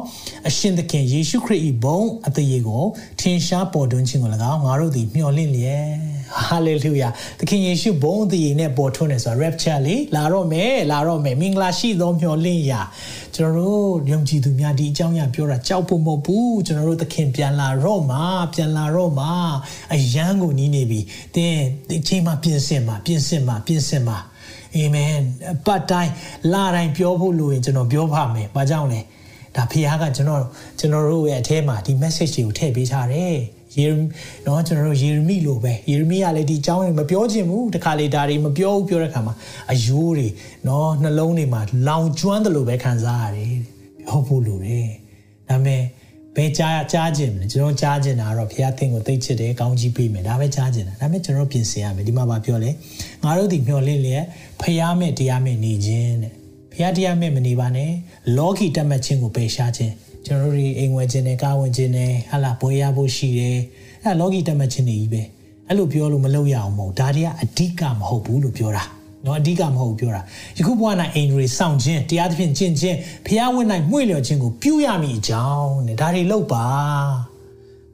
S1: အရှင်သခင်ယေရှုခရစ်၏ဘုန်းအသေးကိုထင်ရှားပေါ်တွန်းခြင်းကို၎င်းငါတို့သည်မျှော်လင့်လျက် ဟာလေလုယာသခင်ယေရှုဘုန်းအသေးနဲ့ပေါ်ထွန်းတယ်ဆိုတာ rapture လေလာတော့မယ်လာတော့မယ်မင်္ဂလာရှိသောမျှော်လင့်ရကျွန်တော်တို့ယုံကြည်သူများဒီအကြောင်းအရာပြောတာကြောက်ဖို့မဟုတ်ဘူးကျွန်တော်တို့သခင်ပြန်လာတော့မှာပြန်လာတော့မှာအယံကိုနီးနေပြီတင်းဒီချိန်မှာပြင်ဆင်မှာပြင်ဆင်မှာပြင်ဆင်မှာအာမင်ပတ်တိုင်းလာတိုင်းပြောဖို့လို့ရင်ကျွန်တော်ပြောပါမယ်ဘာကြောင့်လဲဒါဖခင်ကကျွန်တော်ကျွန်တော်တို့ရဲ့အထဲမှာဒီ message တွေကိုထည့်ပေးထားတယ် ယေရเนาะကျွန်တော်တို့ယေရမိလိုပဲယေရမိကလည်းဒီအကြောင်းတွေမပြောချင်ဘူးတခါလေဒါတွေမပြောဘူးပြောတဲ့ခါမှာအယိုးတွေเนาะနှလုံးတွေမှာလောင်ကျွမ်းတယ်လို့ပဲခံစားရတယ်ပြောဖို့လိုတယ်ဒါပေမဲ့ဘယ်ကြားကြားခြင်းလဲကျွန်တော်ကြားခြင်းတာကတော့ဘုရားသင်ကိုသိချစ်တယ်ကောင်းကြီးပေးမယ်ဒါပဲကြားခြင်းတာဒါပေမဲ့ကျွန်တော်ပြင်ဆင်ရမယ်ဒီမှာဗာပြောလဲငါတို့ဒီမျော်လင့်လျက်ဖျားမဲ့တရားမဲ့နေခြင်းတဲ့ဖျားတရားမဲ့မနေပါနဲ့လောကီတတ်မှတ်ခြင်းကိုပယ်ရှားခြင်း ကျွန်တော်တို့အိမ်ဝင်ခြင်းနဲ့ကားဝင်ခြင်းနဲ့ဟာလာဘွေရဖို့ရှိတယ်အဲ့လောကီတတ်မှတ်ခြင်းတွေကြီးပဲအဲ့လိုပြောလို့မလုပ်ရအောင်မဟုတ်ဒါတွေကအဓိကမဟုတ်ဘူးလို့ပြောတာနော်အဓိကမဟုတ်ပြောတာယခုဘဝ၌အိန္ဒြေစောင့်ခြင်းတရားသဖြင့်ကျင့်ခြင်းဖျားဝင်၌မှု့လျော်ခြင်းကိုပြုရမည်အကြောင်းနဲ့ဒါတွေလုပ်ပါ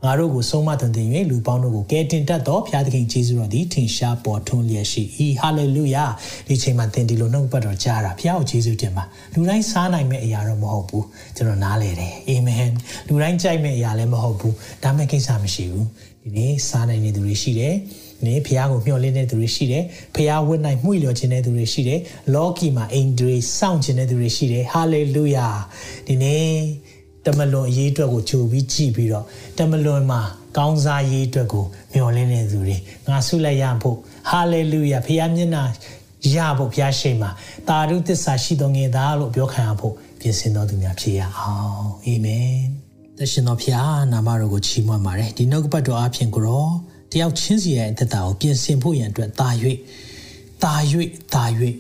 S1: ငါတို့ကိုဆုံးမသွန်သင်၍လူပေါင်းတို့ကိုကယ်တင်တတ်သောဘုရားသခင်ယေရှုတော်သည်ထင်ရှားပေါ်ထွန်းလျက်ရှိ၏ဟာလေလုယာဒီချိန်မှာသင်ဒီလိုနှုတ်ပတ်တော်ကြားတာဘုရားကိုယေရှုတင်ပါလူတိုင်းစားနိုင်မယ့်အရာတော့မဟုတ်ဘူးကျွန်တော်နားလေတယ်အာမင်လူတိုင်းကြိုက်မယ့်အရာလည်းမဟုတ်ဘူးဒါမဲ့ကိစ္စမရှိဘူးဒီနေ့စားနိုင်တဲ့သူတွေရှိတယ်နေဖះကိုမျှော်လင့်တဲ့သူတွေရှိတယ်ဖះဝတ်နိုင်မှု့လျော်ခြင်းတဲ့သူတွေရှိတယ်လောကီမှာအိမ်တွေစောင့်ခြင်းတဲ့သူတွေရှိတယ်ဟာလေလုယာဒီနေ့ တမလွန်အရေးအတွက်ကိုကြိုပြီးကြည့်ပြီးတော့တမလွန်မှာကောင်းစားရေးအတွက်ကိုမျှော်လင့်တဲ့သူတွေငါဆုလိုက်ရဖို့ဟာလေလုယာဖះမျက်နှာရဖို့ဘုရားရှိခိုးမှာတာရုသစ္စာရှိတော်ငယ်သားလို့ပြောခံရဖို့ပြင်ဆင်တော်သူများဖြစ်ရအောင်အာမင်သရှင်တော်ဖျားနာမတော်ကိုချီးမွမ်းပါတယ်ဒီနှုတ်ကပတ်တော်အဖင်ကိုရောတယောက်ချင်းစီရဲ့အသက်တာကိုပြင်ဆင်ဖို့ရန်အတွက်တာ၍တာ၍တာ၍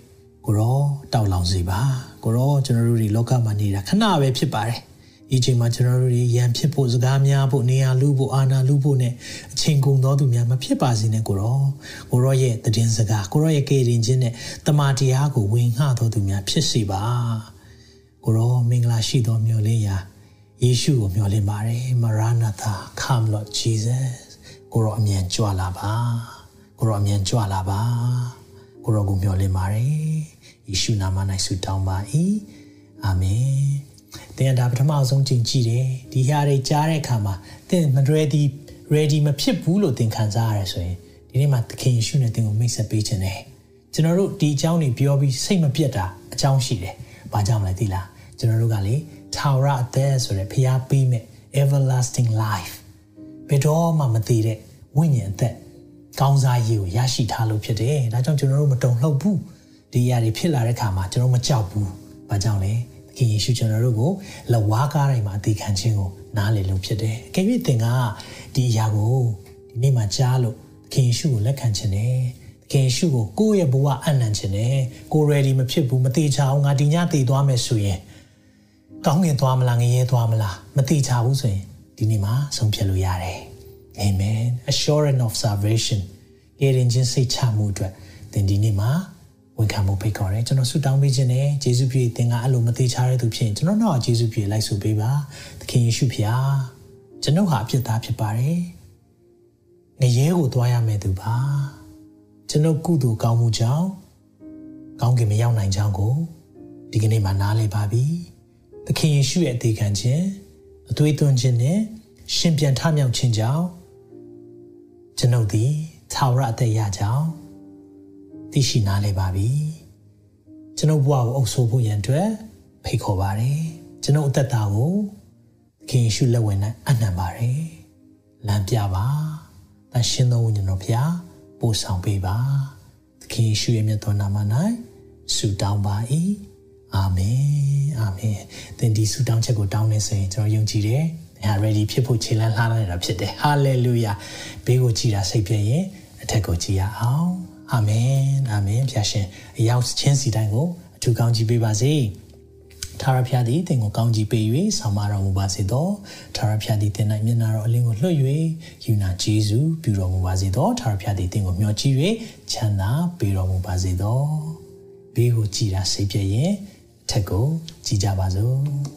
S1: ကိုရောတောက်လောင်စေပါကိုရောကျွန်တော်တို့ဒီလောကမှာနေတာခဏပဲဖြစ်ပါတယ် ဒီချိန်မှာကျွန်တော်တို့ရန်ဖြစ်ဖို့စကားများဖို့နေရာလူဖို့အာဏာလူဖို့နဲ့အချိန်ကုန်သောသူများမဖြစ်ပါစေနဲ့ကိုရောကိုရောရဲ့တည်င်းစကားကိုရောရဲ့ကေရင်ချင်းနဲ့တမန်တရားကိုဝင်ငှသောသူများဖြစ်စေပါကိုရောမင်္ဂလာရှိသောမျိုးလေးရာယေရှုကိုမျှော်လင့်ပါတယ်မရနာသာ come lord jesus ကိုရောအမြန်ကြွလာပါကိုရောအမြန်ကြွလာပါကိုရောကိုမျှော်လင့်ပါတယ်ယေရှုနာမ၌ဆုတောင်းပါ၏အာမင် သင်ဒါပထမဆုံးချိန်ကြည့်တယ်ဒီဟာတွေကြားတဲ့အခါမှာသင်မ ready ready မဖြစ်ဘူးလို့သင်ခံစားရတယ်ဆိုရင်ဒီနေ့မှာသခင်ယေရှုနဲ့သင်ကိုမိတ်ဆက်ပေးခြင်းတယ်ကျွန်တော်တို့ဒီအကြောင်းတွေပြောပြီးစိတ်မပြတ်တာအကြောင်းရှိတယ်။ဘာကြောင့်လဲသိလားကျွန်တော်တို့ကလေထာဝရအသက်ဆိုတဲ့ဖျားပေးမဲ့ everlasting life ဘယ်တော့မှမသေးတဲ့ဝိညာဉ်အသက်ကောင်းစားရေးကိုရရှိထားလို့ဖြစ်တယ်။ဒါကြောင့်ကျွန်တော်တို့မတုံ့လှုပ်ဘူး။ဒီအရာတွေဖြစ်လာတဲ့အခါမှာကျွန်တော်မကြောက်ဘူး။ဘာကြောင့်လဲ။သ ခင်ယေရှုကျွန်တော်တို့ကိုလဝါကားတိုင်းမှာအသေးခံခြင်းကိုနားလည်လို့ဖြစ်တယ်။အကယ်၍သင်ကဒီအရာကိုဒီနေ့မှကြားလို့သခင်ယေရှုကိုလက်ခံခြင်းနဲ့သခင်ယေရှုကိုကိုယ့်ရဲ့ဘဝအနံ့ခြင်းနဲ့ကိုယ် ready မဖြစ်ဘူးမသေးချအောင်ငါဒီညတည်သွားမယ်ဆိုရင်ကောင်းငင်သွားမလားငရဲသွားမလားမသေးချဘူးဆိုရင်ဒီနေ့မှဆုံးဖြတ်လို့ရတယ်။ Amen assurance of salvation ကယ်တင်ခြင်းစိတ်ချမှုအတွက်သင်ဒီနေ့မှာ ဝန်ခံမှုဖိတ်ခေါ်တယ်ကျွန်တော်ဆုတောင်းပေးခြင်းနဲ့ယေရှုပြည့်သင်ကအဲ့လိုမသေးချတဲ့သူဖြစ်ရင်ကျွန်တော်တော့ယေရှုပြည့်လိုက်ဆိုပေးပါသခင်ယေရှုဖျားကျွန်ုပ်ဟာအဖြစ်သားဖြစ်ပါတယ်ငရဲကိုသွားရမယ်သူပါကျွန်ုပ်ကုသိုလ်ကောင်းမှုကြောင့်ကောင်းကင်မရောက်နိုင်ကြောင်းကိုဒီကနေ့မှနားလည်ပါပြီသခင်ယေရှုရဲ့အသေးခံခြင်းအသွေးသွင်းခြင်းနဲ့ရှင်ပြန်ထမြောက်ခြင်းကြောင့်ကျွန်ုပ်သည်သာဝရအသက်ရကြောင်း သိရှိနားလည်ပါပြီကျွန်ုပ်ဘဝကိုအုပ်ဆိုးဖို့ရန်အတွက်ဖိတ်ခေါ်ပါတယ်ကျွန်ုပ်အသက်တာကိုသခင်ယေရှုလက်ဝင်၌အနံပါတယ်လမ်းပြပါတန်ရှင်သောဝိညာဉ်တော်ဖျားပို့ဆောင်ပေးပါသခင်ယေရှုရဲ့မြတ်တော်နာမ၌ဆုတောင်းပါ၏အာမင်အာမင်သင်ဒီဆုတောင်းချက်ကိုတောင်းနေဆိုရင်ကျွန်တော်ယုံကြည်တယ်။ဒါ ready ဖြစ်ဖို့ခြေလမ်းလှမ်းနေတာဖြစ်တယ်။ hallelujah ဘေးကိုကြည်တာစိတ်ပြည့်ရင်အထက်ကိုကြည်ရအောင်။ အာမင်အာမင်ဖျာရှင်အရောက်ချင်းစီတိုင်းကိုအထူးကောင်းကြီးပေးပါစေ။ထာဝရဘုရားသည်သင်ကိုကောင်းကြီးပေး၍ဆောင်မတော်မူပါစေသော။ထာဝရဘုရားသည်သင်၌မျက်နာတော်အလင်းကိုလွှတ်၍ယူနာဂျေဇုပြုတော်မူပါစေသော။ထာဝရဘုရားသည်သင်ကိုမျှော်ကြည့်၍ချမ်းသာပေးတော်မူပါစေသော။ဘေးကိုကြည်တာစိတ်ပြည့်ရင်ထက်ကိုကြည်ကြပါစို့